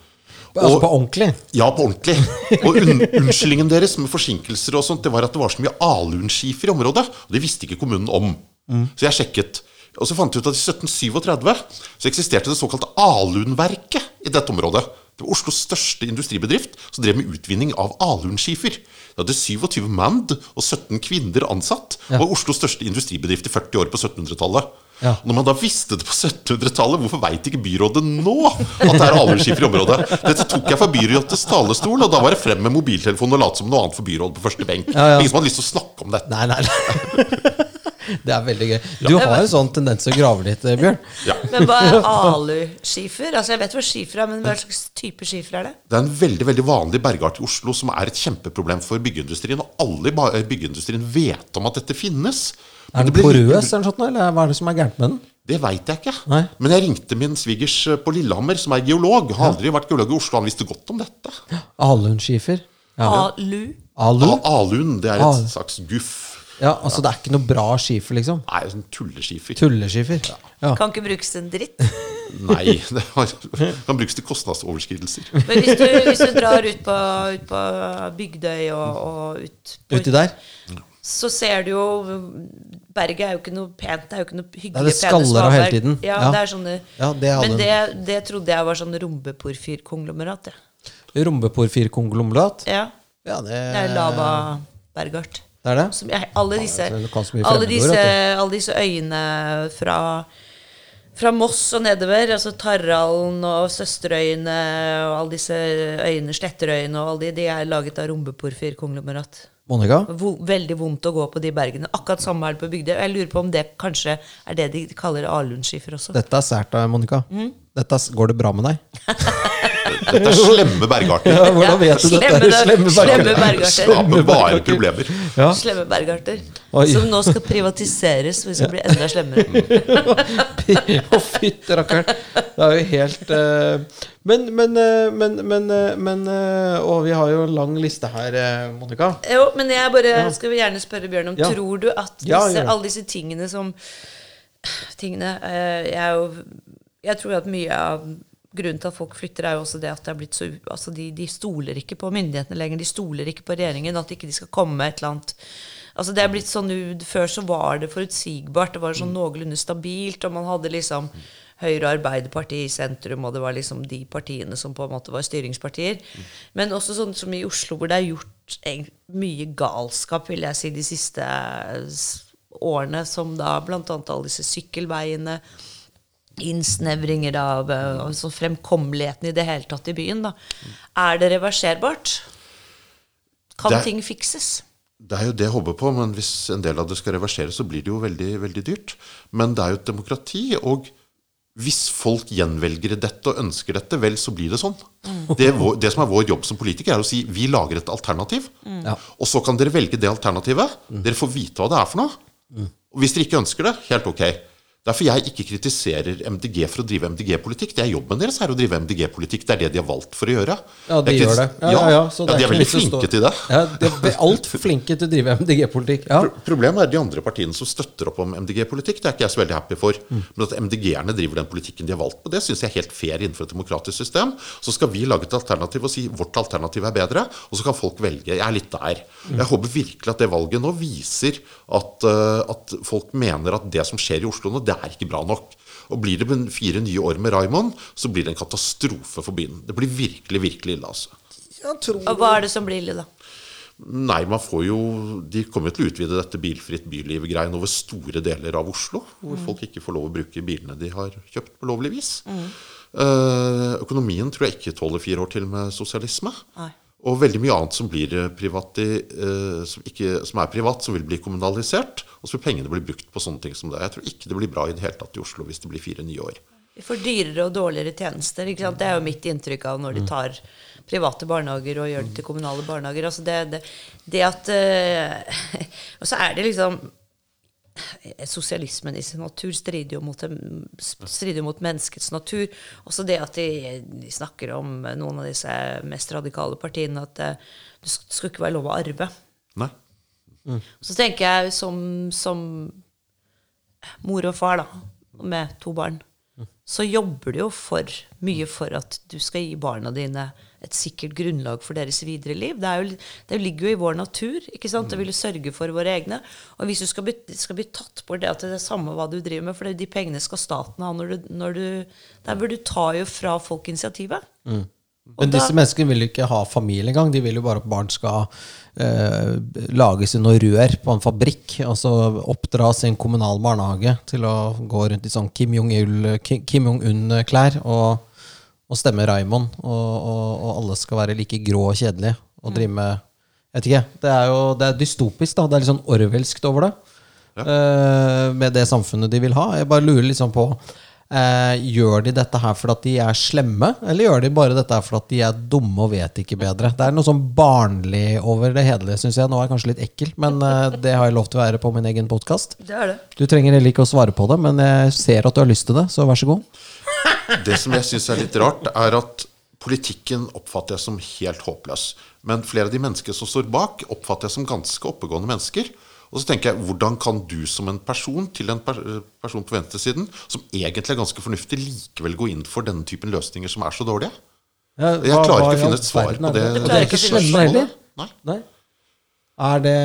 Altså på ordentlig? Ja, på ordentlig. Og un unnskyldningen deres med forsinkelser og sånt, det var at det var så mye alunskifer i området. Og det visste ikke kommunen om. Mm. Så jeg sjekket. Og så fant jeg ut at i 1737 så eksisterte det såkalte alunverket i dette området. Det var Oslos største industribedrift som drev med utvinning av alunskifer. Det hadde 27 mand og 17 kvinner ansatt. Det var Oslos største industribedrift i 40 år på 1700-tallet. Ja. Når man da visste det på 1700-tallet, hvorfor veit ikke byrådet nå at det er aldersskifer i området? Dette tok jeg fra byrådets talerstol, og da var det frem med mobiltelefonen og late som noe annet for byrådet på første benk. Ja, ja. Ingen som hadde lyst til å snakke om dette. Nei, nei, nei. Det er veldig gøy. Du har en sånn tendens til å grave litt, eh, Bjørn. Ja. Men hva er aluskifer? Altså, jeg vet hva skifer er, men hva slags type skifer er det? Det er en veldig veldig vanlig bergart i Oslo som er et kjempeproblem for byggeindustrien. Og alle i byggeindustrien vet om at dette finnes. Er den porøs, eller noe sånt, eller hva er det som er gærent med den? Det veit jeg ikke. Nei. Men jeg ringte min svigers eh, på Lillehammer, som er geolog. Han har aldri vært geolog i Oslo, han visste godt om dette. Alunskifer. Ja. Alu? Alu? Alun, det er Al- et slags guff. Ja, altså det er ikke noe bra skifer, liksom? Nei, sånn tulleskifer. Tulleskifer. Ja. Kan ikke brukes til en dritt. Nei, det har, kan brukes til kostnadsoverskridelser. Men hvis du, hvis du drar ut på, ut på Bygdøy og, og ut på, Uti der? Så ser du jo Berget er jo ikke noe pent. Det er jo ikke noe hyggelig. Ja, det skaller av hele tiden. Ja, Ja. det er sånne Ja, det Men det, det trodde jeg var sånn rombeporfyrkonglomerat. Ja. Rombeporfyrkonglomerat? ja. Ja, det, Det er lava Bergart. Det er det? Som jeg, alle disse, alle disse, alle disse øyene fra, fra Moss og nedover, altså Tarralen og Søsterøyene og alle disse øyene, Sletterøyene og alle de, de er laget av rombeporfyrkonglomerat. Monica? Veldig vondt å gå på de bergene. Akkurat samme er det på Bygdøy. Jeg lurer på om det kanskje er det de kaller alunskifer også. Dette er sært av Monica. Mm. Dette, går det bra med deg? Dette er slemme bergarter. Ja, hvordan vet du dette? Slemme, Slemme slemme bergarter. Skaper bare problemer. Ja. Slemme bergarter. Oi. Som nå skal privatiseres, og vi skal bli enda slemmere. Å, fytti rakkeren. Det er jo helt uh, Men, men, eh, men, men, eh, men Og vi har jo en lang liste her, Monica. Jo, men jeg bare skal gjerne spørre Bjørn om Ja. Tror du at disse, Ja, alle disse tingene som Tingene eh, Jeg er jo Jeg tror at mye av grunnen til at folk flytter, er jo også det at det er blitt så Altså, de, de stoler ikke på myndighetene lenger. De stoler ikke på regjeringen. At ikke de skal komme med et eller annet Altså det er blitt sånn Før så var det forutsigbart. Det var sånn noenlunde stabilt, og man hadde liksom Høyre og Arbeiderpartiet i sentrum, og det var liksom de partiene som på en måte var styringspartier. Men også sånn som i Oslo, hvor det er gjort mye galskap, vil jeg si, de siste eh, årene, som da annet alle disse sykkelveiene, innsnevringer av altså fremkommeligheten i det hele tatt i byen, da. Er det reverserbart? Kan Det ting fikses? Det er jo det jeg håper på, men hvis en del av det skal reverseres, så blir det jo veldig, veldig dyrt. Men det er jo et demokrati, og hvis folk gjenvelger dette og ønsker dette, vel, så blir det sånn. Det, er vår, det som er vår jobb som politiker, er å si vi lager et alternativ. Ja. Og så kan dere velge det alternativet. Dere får vite hva det er for noe. Og hvis dere ikke ønsker det, helt ok. Derfor jeg ikke kritiserer MDG for å drive MDG-politikk. Det er Jobben deres er å drive MDG-politikk. Det er det de har valgt for å gjøre. Ja, de gjør det. Ja, ja, ja, ja, de er veldig flinke til det. Ja, de er altfor flinke til å drive MDG-politikk. Ja. Pro- Problemet er de andre partiene som støtter opp om MDG-politikk. Det er ikke jeg så veldig happy for. Men at MDG-erne driver den politikken de har valgt på, det syns jeg er helt fair innenfor et demokratisk system. Så skal vi lage et alternativ og si vårt alternativ er bedre, og så kan folk velge. Jeg er litt der. Jeg håper virkelig at det valget nå viser at, uh, at folk mener at det som skjer i Oslo nå, det er ikke bra nok. Og blir det fire nye år med Raymond, så blir det en katastrofe for byen. Det blir virkelig, virkelig ille, altså. Og hva er det som blir ille, da? Nei, man får jo De kommer jo til å utvide dette bilfritt byliv-greien over store deler av Oslo. Hvor folk ikke får lov å bruke bilene de har kjøpt på lovlig vis. Eh, økonomien tror jeg ikke tåler fire år til med sosialisme. Nei. Og veldig mye annet som, blir eh, eh, som, ikke, som er privat, som vil bli kommunalisert. Og så vil pengene bli brukt på sånne ting som det. Jeg tror ikke det blir bra i det hele tatt i Oslo hvis det blir fire nye år. Vi får dyrere og dårligere tjenester. Ikke sant? Det er jo mitt inntrykk av når de tar private barnehager og gjør det til kommunale barnehager. Altså det, det, det at eh, Og så er det liksom Sosialismen i sin natur strider jo mot, strider mot menneskets natur. Også det at de, de snakker om noen av disse mest radikale partiene, at det, det skulle ikke være lov å arve. Nei. Så tenker jeg som, som mor og far, da, med to barn, så jobber du jo for mye for at du skal gi barna dine et sikkert grunnlag for deres videre liv. Det, er jo, det ligger jo i vår natur ikke sant? å ville sørge for våre egne. Og hvis du skal bli, skal bli tatt bort det at det er samme hva du driver med, for de pengene skal staten ha når du, når du Der bør du ta jo fra folk initiativet. Mm. Men disse menneskene vil jo ikke ha familie engang. De vil jo bare at barn skal eh, lages i noe rør på en fabrikk. Altså oppdras i en kommunal barnehage til å gå rundt i sånn Kim Jong-un-klær Jong-un-klær og, og stemme Raymond. Og, og, og alle skal være like grå og kjedelige og drive med Jeg vet ikke. Det er jo det er dystopisk. da Det er litt sånn orwellskt over det. eh, med det samfunnet de vil ha. Jeg bare lurer liksom på uh, gjør de dette her fordi at de er slemme, eller gjør de bare dette her fordi at de er dumme og vet ikke bedre? Det er noe sånn barnlig over det hele, syns jeg. Nå er jeg kanskje litt ekkel, men uh, det har jeg lov til å være på min egen podkast. Det det. Du trenger heller ikke å svare på det, men jeg ser at du har lyst til det, så vær så god. Det som jeg syns er litt rart, er at politikken oppfatter jeg som helt håpløs. Men flere av de menneskene som står bak, oppfatter jeg som ganske oppegående mennesker. Og så tenker jeg, Hvordan kan du som en person til en per person på venstresiden, som egentlig er ganske fornuftig, likevel gå inn for denne typen løsninger som er så dårlige? Ja, Jeg klarer ikke å finne et svar på det. det. Og de er ikke slemme heller. Nei. Nei. Er det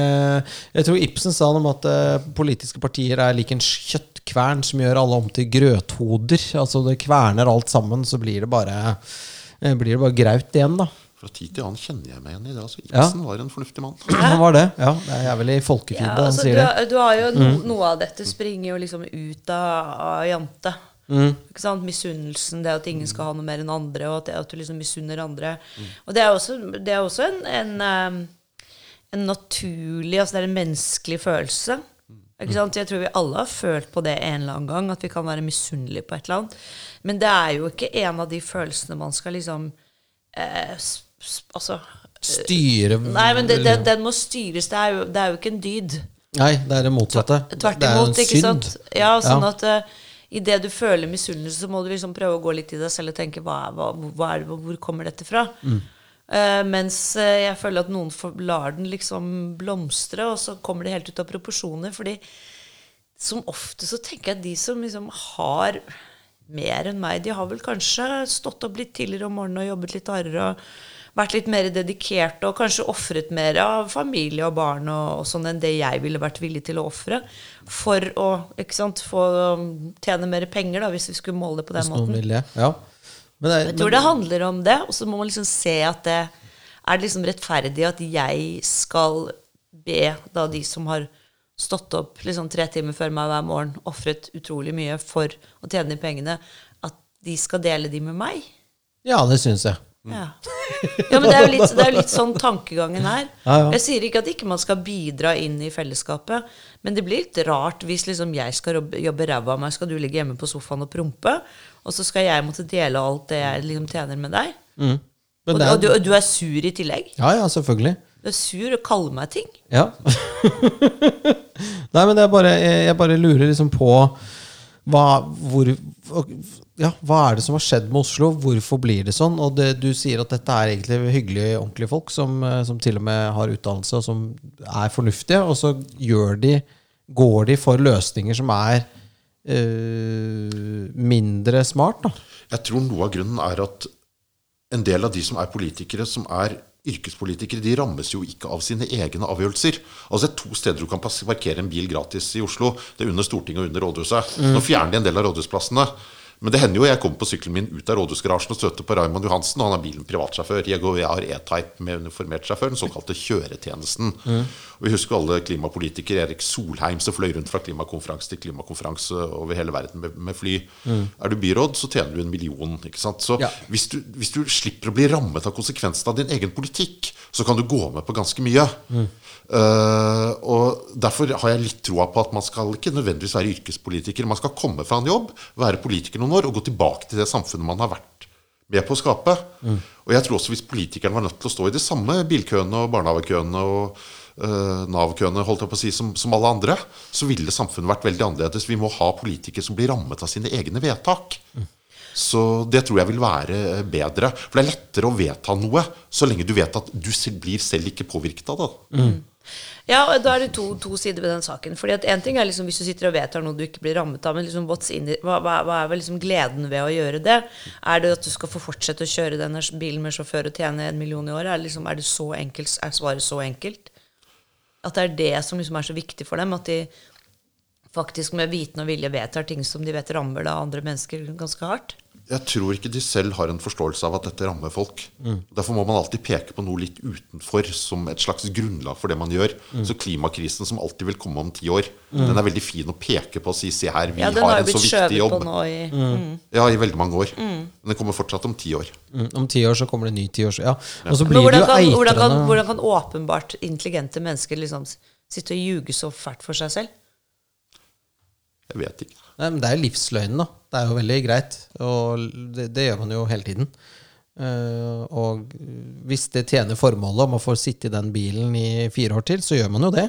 Jeg tror Ibsen sa noe om at eh, politiske partier er lik en kjøttkvern som gjør alle om til grøthoder. Altså det kverner alt sammen, så blir det bare eh, Blir det bare graut igjen, da. Fra tid til annen kjenner jeg meg igjen i det. altså Ja. Ibsen var en fornuftig mann. Han var det. Ja, det er vel i Folkefiende Ja, han altså, sier du, det. har- du har jo no, Noe av dette springer jo liksom ut av, av jante. Ikke sant? Misunnelsen, det at ingen skal ha noe mer enn andre, og at, det, at du liksom misunner andre. Og det er også, det er også en, en, um, en naturlig Altså det er en menneskelig følelse. Jeg tror vi alle har følt på det en eller annen gang, at vi kan være misunnelige på et eller annet. Men det er jo ikke en av de følelsene man skal liksom eh, Altså Styre Nei, men det, det, den må styres. Det er, jo, det er jo ikke en dyd. Nei, det er det motsatte. Tvert det er imot, en ikke synd. sant? Ja, sånn Ja. at uh, idet du føler misunnelse, så må du liksom prøve å gå litt i deg selv og tenke hva, hva, hva det, hvor kommer dette fra? Mm. Eh, mens eh, jeg føler at noen får, lar den liksom blomstre, og så kommer det helt ut av proporsjoner. fordi som ofte så tenker jeg at de som liksom har mer enn meg, de har vel kanskje stått opp litt tidligere om morgenen og jobbet litt hardere og vært litt mer dedikerte og kanskje ofret mer av familie og barn og, og sånn enn det jeg ville vært villig til å ofre for å ikke sant, få um, tjene mer penger, da, hvis vi skulle måle det på den Hvis noen måten. vil det. Ja. Men det, Jeg tror det handler om det, og så må man liksom se at det er det liksom rettferdig at jeg skal be da de som har stått opp liksom tre timer før meg hver morgen, ofret utrolig mye for å tjene de pengene, at de skal dele de med meg. ja, det syns jeg. Ja. ja, men det er jo litt, det er litt sånn tankegangen her. Ja, ja. Jeg sier ikke at ikke man skal bidra inn i fellesskapet, men det blir litt rart hvis liksom jeg skal jobbe, ræva av meg, skal du ligge hjemme på sofaen og prompe, og så skal jeg måtte dele alt det jeg liksom tjener med deg. Men Og, det og, du, er, og du er sur i tillegg. ja, ja, selvfølgelig. Du er sur og kaller meg ting. Ja. Nei, men det er bare, jeg, jeg bare lurer liksom på hva, hvor, ja, hva er det som har skjedd med Oslo? Hvorfor blir det sånn? Og det, du sier at dette er egentlig hyggelige, ordentlige folk som, eh, som til og med har utdannelse, og som er fornuftige, og så de, går de for løsninger som er eh, mindre smart, da. Jeg tror noe av grunnen er at en del av de som er politikere, som er yrkespolitikere, de rammes jo ikke av sine egne avgjørelser. Altså Det er to steder du kan parkere en bil gratis i Oslo. Det er under Stortinget og under Rådhuset. Nå fjerner de en del av rådhusplassene. Men det hender jo jeg kommer på sykkelen min ut av rådhusgarasjen og støter på Raymond Johansen, og han er bilen privatsjåfør. Jeg, går, jeg har E-Type med uniformert sjåfør, den såkalte kjøretjenesten. Og Vi husker alle klimapolitikere. Erik Solheim som fløy rundt fra klimakonferanse til klimakonferanse over hele verden med, med fly. Er du byråd, så tjener du en million. ikke sant? Så Ja. hvis, du, hvis du slipper å bli rammet av konsekvensene av din egen politikk, så kan du gå med på ganske mye. Eh, og Derfor har jeg litt troa på at man skal ikke nødvendigvis være yrkespolitiker. Man skal komme fra en jobb, være politiker noen år og gå tilbake til det samfunnet man har vært med på å skape. Og jeg tror også hvis politikerne var nødt til å stå i de samme bilkøene og barnehagekøene og uh, Nav-køene holdt jeg på å si, som, som alle andre, så ville samfunnet vært veldig annerledes. Vi må ha politikere som blir rammet av sine egne vedtak. Så det tror jeg vil være bedre. For det er lettere å vedta noe så lenge du vet at du selv blir selv ikke påvirket av det. Ja, og da er det to, to sider ved den saken. Fordi at en ting er liksom hvis du sitter og vedtar noe du ikke blir rammet av, men liksom in hva, hva er vel liksom gleden ved å gjøre det? Er det at du skal få fortsette å kjøre denne bilen med sjåfør og tjene en million i året? Er, liksom, er, det så enkelt, er svaret så enkelt? At det er det som liksom er så viktig for dem? At de faktisk med viten og vilje vedtar ting som de vet rammer da andre mennesker ganske hardt? Jeg tror ikke de selv har en forståelse av at dette rammer folk. Derfor må man alltid peke på noe litt utenfor som et slags grunnlag for det man gjør. Så klimakrisen som alltid vil komme om ti år, den er veldig fin å peke på og si se her, vi Ja, har har en så blitt viktig skjøvet jobb. på nå i mm. Ja, i veldig mange år. Men den kommer fortsatt om ti år. Mm, om ti år så kommer det en ny tiårs... Ja. Og så Men blir det hvordan jo kan, hvordan, kan, hvordan kan åpenbart intelligente mennesker liksom sitte og ljuge så fælt for seg selv? Jeg vet ikke. Nei, men Det er jo livsløgnen, da. Det er jo veldig greit. Og det, det gjør man jo hele tiden. Uh, og hvis det tjener formålet om å få sitte i den bilen i fire år til, så gjør man jo det.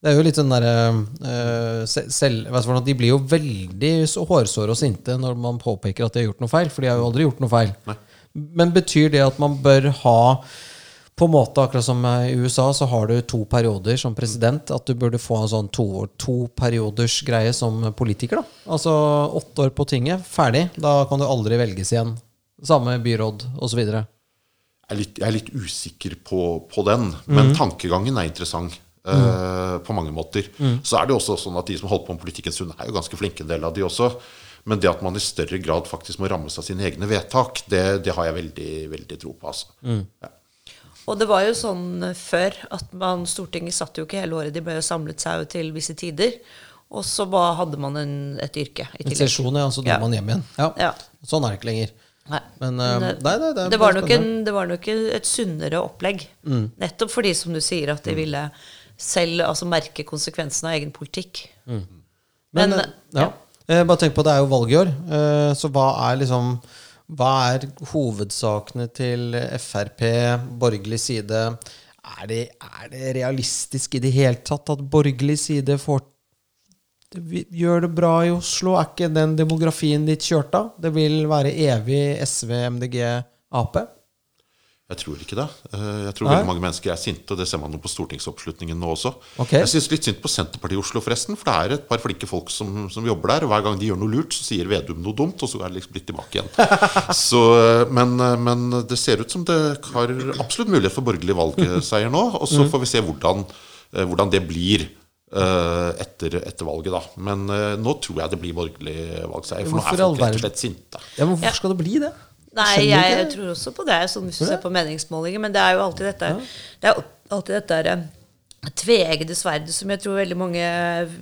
Det er jo litt sånn derre uh, hva skal De blir jo veldig så hårsåre og sinte når man påpeker at de har gjort noe feil, for de har jo aldri gjort noe feil. Men betyr det at man bør ha på en måte, akkurat som i USA, så har du to perioder som president. At du burde få en sånn to, to perioders greie som politiker. da. Altså åtte år på tinget, ferdig. Da kan du aldri velges igjen. Samme byråd osv. Jeg er litt, jeg er litt usikker på, på den, men tankegangen er interessant. eh, på mange måter. Så er det jo også sånn at de som holder på med politikken stund, er jo ganske flinke, en del av de også. Men det at man i større grad faktisk må rammes av sine egne vedtak, det, det har jeg veldig, veldig tro på. altså. Ja. Og det var jo sånn eh, før at man, Stortinget satt jo ikke hele året, de ble jo samlet seg jo til visse tider. Og så bare hadde man en, et yrke i En sesjon, ja, så dro Ja. man hjem igjen. Ja. Ja. Sånn er det ikke lenger. Nei. Men, uh, det, nei, nei, det det, var nok en, det var nok et sunnere opplegg. Mm. Nettopp fordi, som du sier, at de ville selv altså, merke konsekvensen av egen politikk. Men, Men, uh, ja. Eh, Bare tenk på det er jo valg i år. Uh, Så hva er liksom Hva er hovedsakene til Frp, borgerlig side? Er det, er det realistisk i det hele tatt at borgerlig side får Gjør det bra i Oslo? Er ikke den demografien ditt kjørt av? Det vil være evig SV, MDG, Ap? Jeg tror ikke det. Eh, Jeg tror Nei? veldig mange mennesker er sinte, og det ser man jo på stortingsoppslutningen nå også. Okay. Jeg syns litt synd på Senterpartiet i Oslo, forresten. For det er et par flinke folk som, som jobber der. Og hver gang de gjør noe lurt, så sier Vedum noe dumt, og så er det liksom blitt tilbake igjen. Så, eh, men, eh, men det ser ut som det har absolutt mulighet for borgerlig valgseier nå. Og så får vi se hvordan, hvordan det blir. eh, Etter, etter valget, da. Men nå tror jeg det blir borgerlig valgseier. For nå er folk rett og slett sinte. Ja, men hvorfor skal det bli det? Nei, jeg, jeg, tror også på det, sånn hvis du ser på meningsmålinger. Men det er jo alltid dette Det er alltid dette der, eh, tveeggede sverdet som jeg tror veldig mange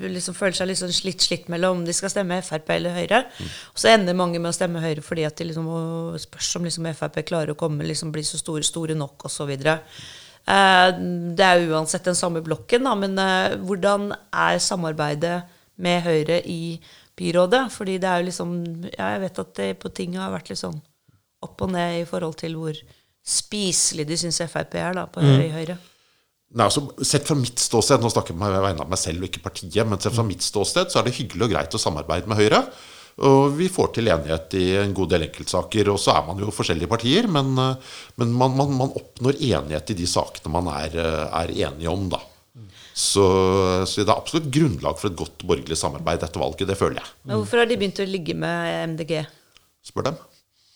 liksom føler seg litt sånn slitt, slitt mellom om de skal stemme Frp eller Høyre. Og så ender mange med å stemme Høyre fordi at de liksom spørs om liksom Frp klarer å komme liksom bli så store, store nok osv. Eh, det er uansett den samme blokken, da, men eh, hvordan er samarbeidet med Høyre i byrådet? Fordi det er jo liksom ja, Jeg vet at det på ting har vært litt sånn opp og ned i forhold til hvor spiselig de syns Frp er da, på mm. Høyre. Nei, altså, sett fra mitt ståsted, nå snakker jeg på vegne av meg selv og ikke partiet, men sett fra mitt ståsted så er det hyggelig og greit å samarbeide med Høyre. Og vi får til enighet i en god del enkeltsaker. Og så er man jo forskjellige partier, men, eh, men man, man, man oppnår enighet i de sakene man er, eh, er enige om, da. Så, så det er absolutt grunnlag for et godt borgerlig samarbeid etter valget. Det føler jeg. Men hvorfor har de begynt å ligge med MDG? Spør dem.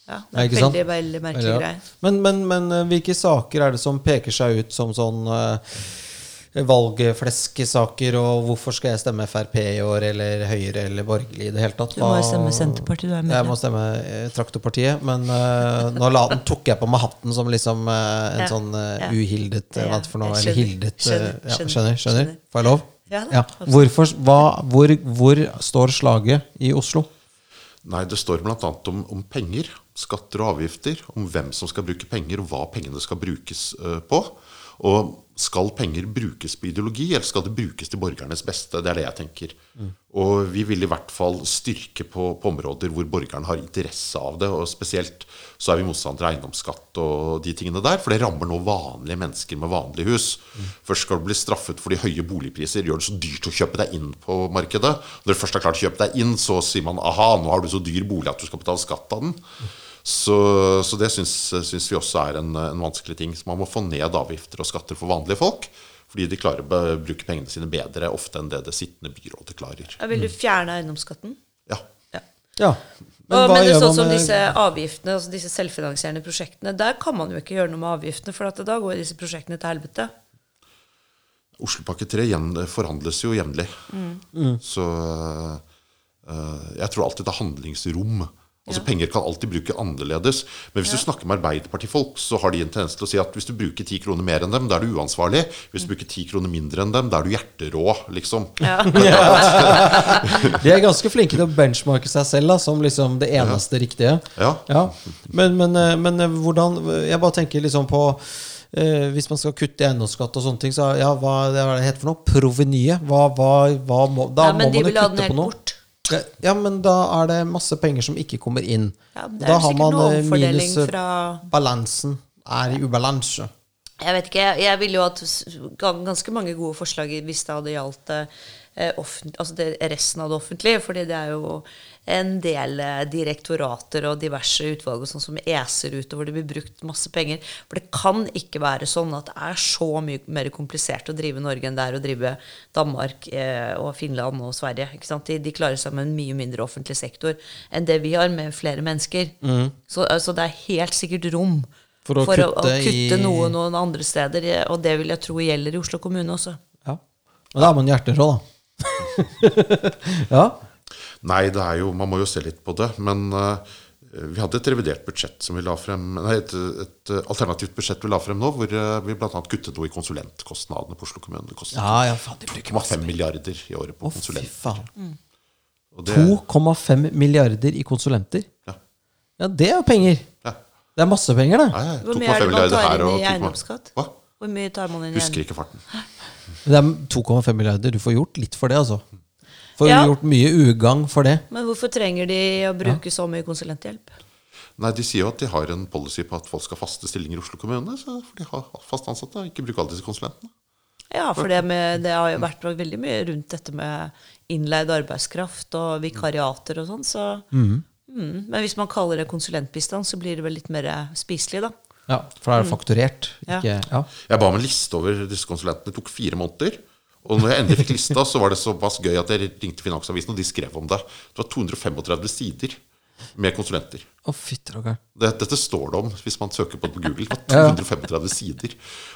Ja, det er ikke sant? veldig, veldig merkelig ja. greie. Men, men, men eh, hvilke saker er det som peker seg ut som sånn uh, valgfleskesaker, og hvorfor skal jeg stemme Frp i år, eller Høyre eller borgerlig i det hele tatt? Du må jo stemme Senterpartiet, du er med. Jeg må stemme eh, Traktorpartiet, men uh, nå la, tok jeg på meg hatten som liksom uh, en Ja, sånn uh, ja. uhildet uh, Hva er det for noe? jeg Eller skjønner, hildet skjønner, ja, skjønner, skjønner, skjønner? skjønner. Får jeg lov? Ja da, Ja. Hvorfor, hva, hvor, hvor står slaget i Oslo? Nei, det står bl.a. Om, om penger, skatter og avgifter, om hvem som skal bruke penger, og hva pengene skal brukes eh, på. Og skal penger brukes på ideologi, eller skal det brukes til borgernes beste? Det er det jeg tenker. Og vi vil i hvert fall styrke på, på områder hvor borgeren har interesse av det. Og spesielt så er vi motstandere av eiendomsskatt og de tingene der, for det rammer nå vanlige mennesker med vanlige hus. Først skal du bli straffet fordi høye boligpriser gjør det så dyrt å kjøpe deg inn på markedet. Når du først har klart å kjøpe deg inn, så sier man aha, nå har du så dyr bolig at du skal betale skatt av den. Så, så det syns, syns vi også er en, en vanskelig ting. Så man må få ned avgifter og skatter for vanlige folk. Fordi de klarer å bruke pengene sine bedre ofte enn det det sittende byrådet klarer. Ja, Vil du fjerne eiendomsskatten? Ja. Ja. Ja. Men, og, hva men det er gjør sånn som med- disse avgiftene, altså disse selvfinansierende prosjektene, der kan man jo ikke gjøre noe med avgiftene, for at da går disse prosjektene til helvete. Oslopakke 3 forhandles jo jevnlig. Så uh, jeg tror alltid det er handlingsrom. Altså Penger kan alltid bruke annerledes. Men hvis du snakker med Arbeiderpartifolk, så har de en tendens til å si at hvis du bruker ti kroner mer enn dem, da er du uansvarlig. Hvis du bruker ti kroner mindre enn dem, da er du hjerterå, liksom. De er ganske flinke til å benchmarke seg selv da, som liksom det eneste riktige. Ja. Men, men, eh, men eh, hvordan Jeg bare tenker liksom på Uh, Hvis man skal kutte i eiendomsskatt og sånne ting, så ja, hva det er det heter for noe? Provenyet? Hva, hva, hva må Da men må de man jo kutte på noe. bort. Ja, men da er det masse penger som ikke kommer inn. Ja, da har man eh, minus eh, fra- Balansen er i ubalanse. Jeg vet ikke, jeg, jeg ville jo hatt ganske mange gode forslag hvis det hadde gjaldt eh, altså det, resten av det offentlige. fordi det er jo en del eh, direktorater og diverse utvalg og sånn som eser ut, og hvor det blir brukt masse penger. For det kan ikke være sånn at det er så mye mer komplisert å drive Norge enn det er å drive Danmark eh, og Finland og Sverige. De, de klarer seg med en mye mindre offentlig sektor enn det vi har, med flere mennesker. Så, altså, det er helt sikkert rom For å å, å kutte kutte i- noe noen andre steder. eh, Og det vil jeg tro gjelder i Oslo kommune også. Ja. Og da er man hjerterå, da. ja. Nei, det er jo, man må jo se litt på det. Men uh, vi hadde et revidert budsjett som vi la frem Nei, et, et alternativt budsjett vi la frem nå, hvor eh, vi bl.a. kuttet noe i konsulentkostnadene på Oslo kommune. Det kostet ja, ja, faen, de bruker masse 2,5 milliarder i året på oh, konsulenter. det, 2,5 milliarder i konsulenter. Ja. Ja, det er jo penger. ja. Det er masse penger, det. Hvor mye er det man milliarder tar inn i eiendomsskatt? Hva? Hvor mye tar man inn igjen? Husker ikke farten. Det er 2,5 milliarder. Du får gjort litt for det, altså. Får Ja. gjort mye ugagn for det. Men hvorfor trenger de å bruke så mye konsulenthjelp? Nei, De sier jo at de har en policy på at folk skal ha faste stillinger i Oslo kommune. Så får de ha fast ansatte, og ikke bruke alle disse konsulentene. Ja, for det, med, det har jo vært veldig mye rundt dette med innleid arbeidskraft og vikariater og sånn, så mm. Men hvis man kaller det konsulentbistand, så blir det vel litt mer spiselig, da. Ja, For da er det fakturert. Ikke, ja. Jeg ba om en liste over disse konsulentene. Det tok fire måneder. Og når jeg endelig fikk lista, så var det såpass gøy at jeg ringte Finansavisen, og de skrev om det. Det var 235 sider med konsulenter. Å, fytti rakkeren. Det, dette står det om hvis man søker på det på Google. Det Ja, ja. var 235 sider.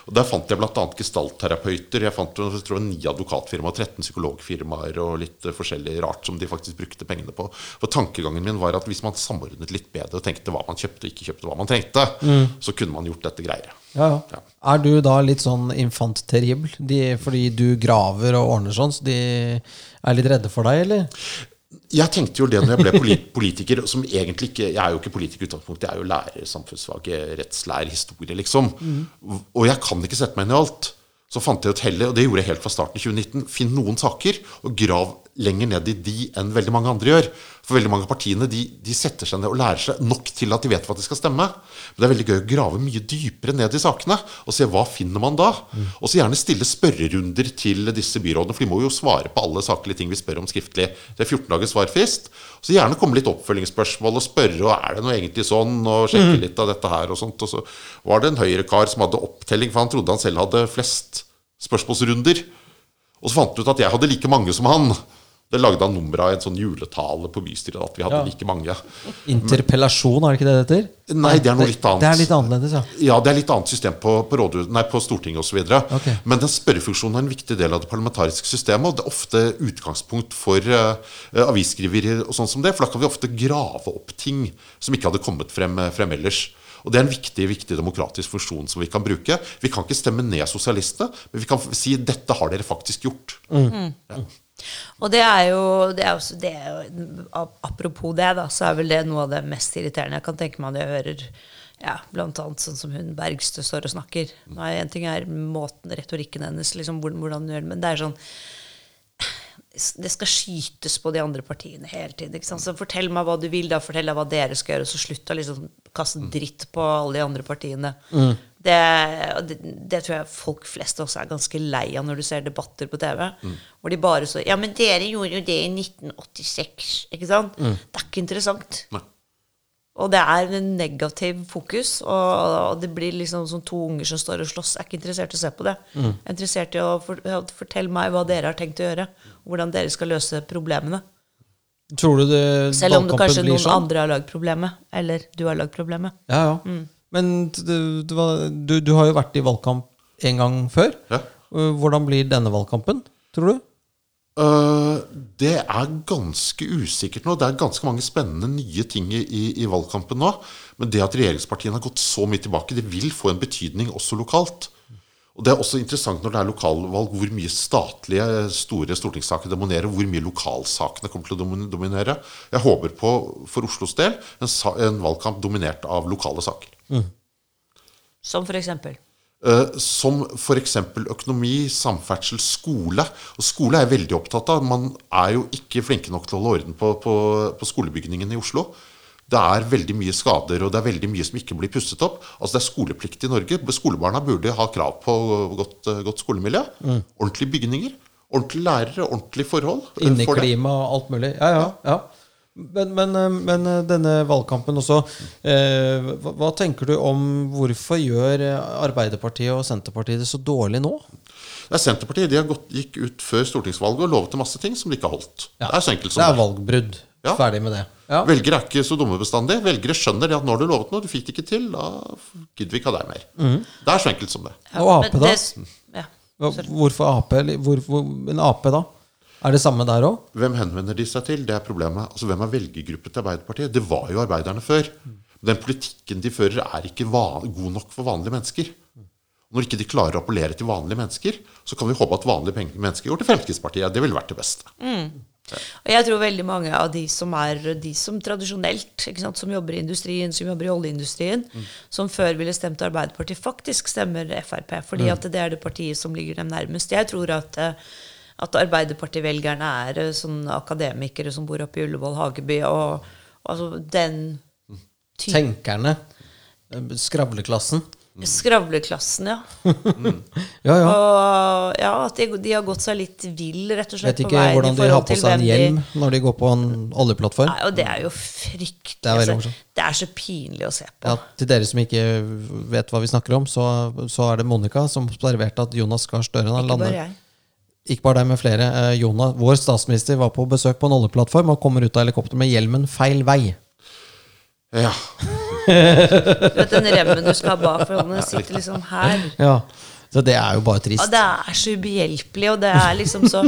Og Der fant jeg bl.a. gestaltterapeuter. Jeg fant jeg tror, ni advokatfirmaer, 13 psykologfirmaer og litt eh, forskjellig rart som de faktisk brukte pengene på. For Tankegangen min var at hvis man samordnet litt bedre og tenkte hva man kjøpte og ikke kjøpte hva man trengte, så kunne man gjort dette greiere. Ja, ja. Er du da litt sånn infant terrible de, fordi du graver og ordner sånn, så de er litt redde for deg, eller? Jeg tenkte jo det når jeg ble politiker, som egentlig ikke Jeg er jo ikke politiker i utgangspunktet, jeg er jo lærer, samfunnsfag, rettslærer, historie, liksom. Og jeg kan ikke sette meg inn i alt. Så fant jeg ut heller, og det gjorde jeg helt fra starten i 2019, finn noen saker og grav lenger ned i de enn veldig mange andre gjør. For veldig mange av partiene de, de setter seg ned og lærer seg nok til at de vet hva de skal stemme. Men det er veldig gøy å grave mye dypere ned i sakene og se hva finner man da. Og så gjerne stille spørrerunder til disse byrådene, for de må jo svare på alle saklige ting vi spør om skriftlig. Det er 14 dagers svarfrist. Så gjerne komme litt oppfølgingsspørsmål og spørre og er det noe egentlig sånn, og sjekke litt av dette her og sånt. Og så var det en høyrekar som hadde opptelling, for han trodde han selv hadde flest spørsmålsrunder. Og så fant han ut at jeg hadde like mange som han. Det lagde han nummer av en sånn juletale på bystyret at vi hadde Ja. like mange. Interpellasjon, er det ikke det det heter? Nei, det er noe litt annet. Det er litt annerledes, ja. Ja, det er litt annet system på, på, rådhus, nei, på Stortinget osv. Okay. Men den spørrefunksjonen er en viktig del av det parlamentariske systemet. Og det er ofte utgangspunkt for uh, avisskrivere og sånn som det. For da kan vi ofte grave opp ting som ikke hadde kommet frem, frem ellers. Og Det er en viktig viktig demokratisk funksjon som vi kan bruke. Vi kan ikke stemme ned sosialistene, men vi kan si 'dette har dere faktisk gjort'. Ja. Og det er jo, det er også, det er jo Apropos det, da, så er vel det noe av det mest irriterende jeg kan tenke meg når jeg hører ja, blant annet sånn som hun Bergstø står og snakker. Nei, En ting er måten, retorikken hennes, liksom, hvordan, hun gjør det, men det er sånn det skal skytes på de andre partiene hele tiden. Ikke sant? Så fortell meg hva du vil, da. Fortell deg hva dere skal gjøre. Og Så slutt å liksom kaste dritt på alle de andre partiene. Det, det, det tror jeg folk flest også er ganske lei av når du ser debatter på TV. Hvor de bare så Ja, men dere gjorde jo det i 1986. Ikke sant? Det er ikke interessant. Nei. Og det er en negativ fokus, og, og det blir liksom som to unger som står og slåss. Jeg er ikke interessert i å se på det. Jeg er interessert i å for, fortelle meg hva dere har tenkt å gjøre. Hvordan dere skal løse problemene. Tror du det, Selv om det kanskje noen sånn? andre har lagd problemet. Eller du har lagd problemet. Ja, ja. Men du, du, du, du har jo vært i valgkamp en gang før. Ja. Eh, Hvordan blir denne valgkampen, tror du? Uh, det er ganske usikkert nå. Det er ganske mange spennende nye ting i, i- i valgkampen nå. Men det at regjeringspartiene har gått så mye tilbake, det vil få en betydning også lokalt. Og Det er også interessant når det er lokalvalg, hvor mye statlige store stortingssaker dominerer, hvor mye lokalsakene kommer til å dominere. Jeg håper på, for Oslos del, en, en valgkamp dominert av lokale saker. Som for eksempel. Eh, som f.eks. økonomi, samferdsel, skole. Og skole er jeg veldig opptatt av. Man er jo ikke flinke nok til å holde orden på, på, på skolebygningene i Oslo. Det er veldig mye skader, og det er veldig mye som ikke blir pusset opp. Altså Det er skoleplikt i Norge. Skolebarna burde ha krav på godt, eh, godt skolemiljø. Ordentlige bygninger. Ordentlige lærere, ordentlige forhold. inni for det. Inneklima og alt mulig. Ja, ja. ja. Men, men, eh, men eh, denne valgkampen også eh, hva, hva tenker du om hvorfor gjør eh, Arbeiderpartiet og Senterpartiet det så dårlig nå? Det er Senterpartiet de har gått, gikk ut før stortingsvalget og lovet en masse ting som de ikke har holdt. Ja. Det er så enkelt som Det er det. valgbrudd. Ja. Ferdig med det. Ja. Velgere er ikke så dumme bestandig. Velgere skjønner det at når du lovet noe, du fikk det ikke til, da gidder vi ikke ha deg mer. Det er så enkelt som det. Og Ap, da? det- Ja. Hvorfor Ap? Hvor, hvor, en Ap, da? Er det samme der òg? Hvem henvender de seg til? Det er problemet. Altså, Hvem er velgergruppe til Arbeiderpartiet? Det var jo arbeiderne før. Den politikken de fører, er ikke van god nok for vanlige mennesker. Når ikke de klarer å appellere til vanlige mennesker, så kan vi håpe at vanlige mennesker går til Fremskrittspartiet. Det ville vært det beste. Og jeg tror veldig mange av de som er de som tradisjonelt, ikke sant, som jobber i industrien, som jobber i oljeindustrien, som før ville stemt Arbeiderpartiet, faktisk stemmer Frp. Fordi at det er det partiet som ligger dem nærmest. Jeg tror at, eh, at Arbeiderparti-velgerne er eh, sånn akademikere som bor oppe i Ullevål Hageby, og, og altså den type Tenkerne. Skravleklassen. Skravleklassen, ja. Ja, ja. Og ja, at de, de har gått seg litt vill, rett og slett, Vet på ikke veien hvordan de har på seg en hjelm de- når de går på en oljeplattform. Nei, og det er jo fryktelig. Det er altså. Det er så pinlig å se på. Ja, til dere som ikke vet hva vi snakker om, så, så er det Monica som observerte at Jonas Gahr Støre han Ikke bare deg, men flere. Eh, Jonas, vår statsminister var på besøk på en oljeplattform og kommer ut av helikopteret med hjelmen feil vei. Ja. Du vet den remmen du skal ha bak, for hånden, sitter liksom her. Ja, Så det er jo bare Og trist. det er så ubehjelpelig, og det er liksom så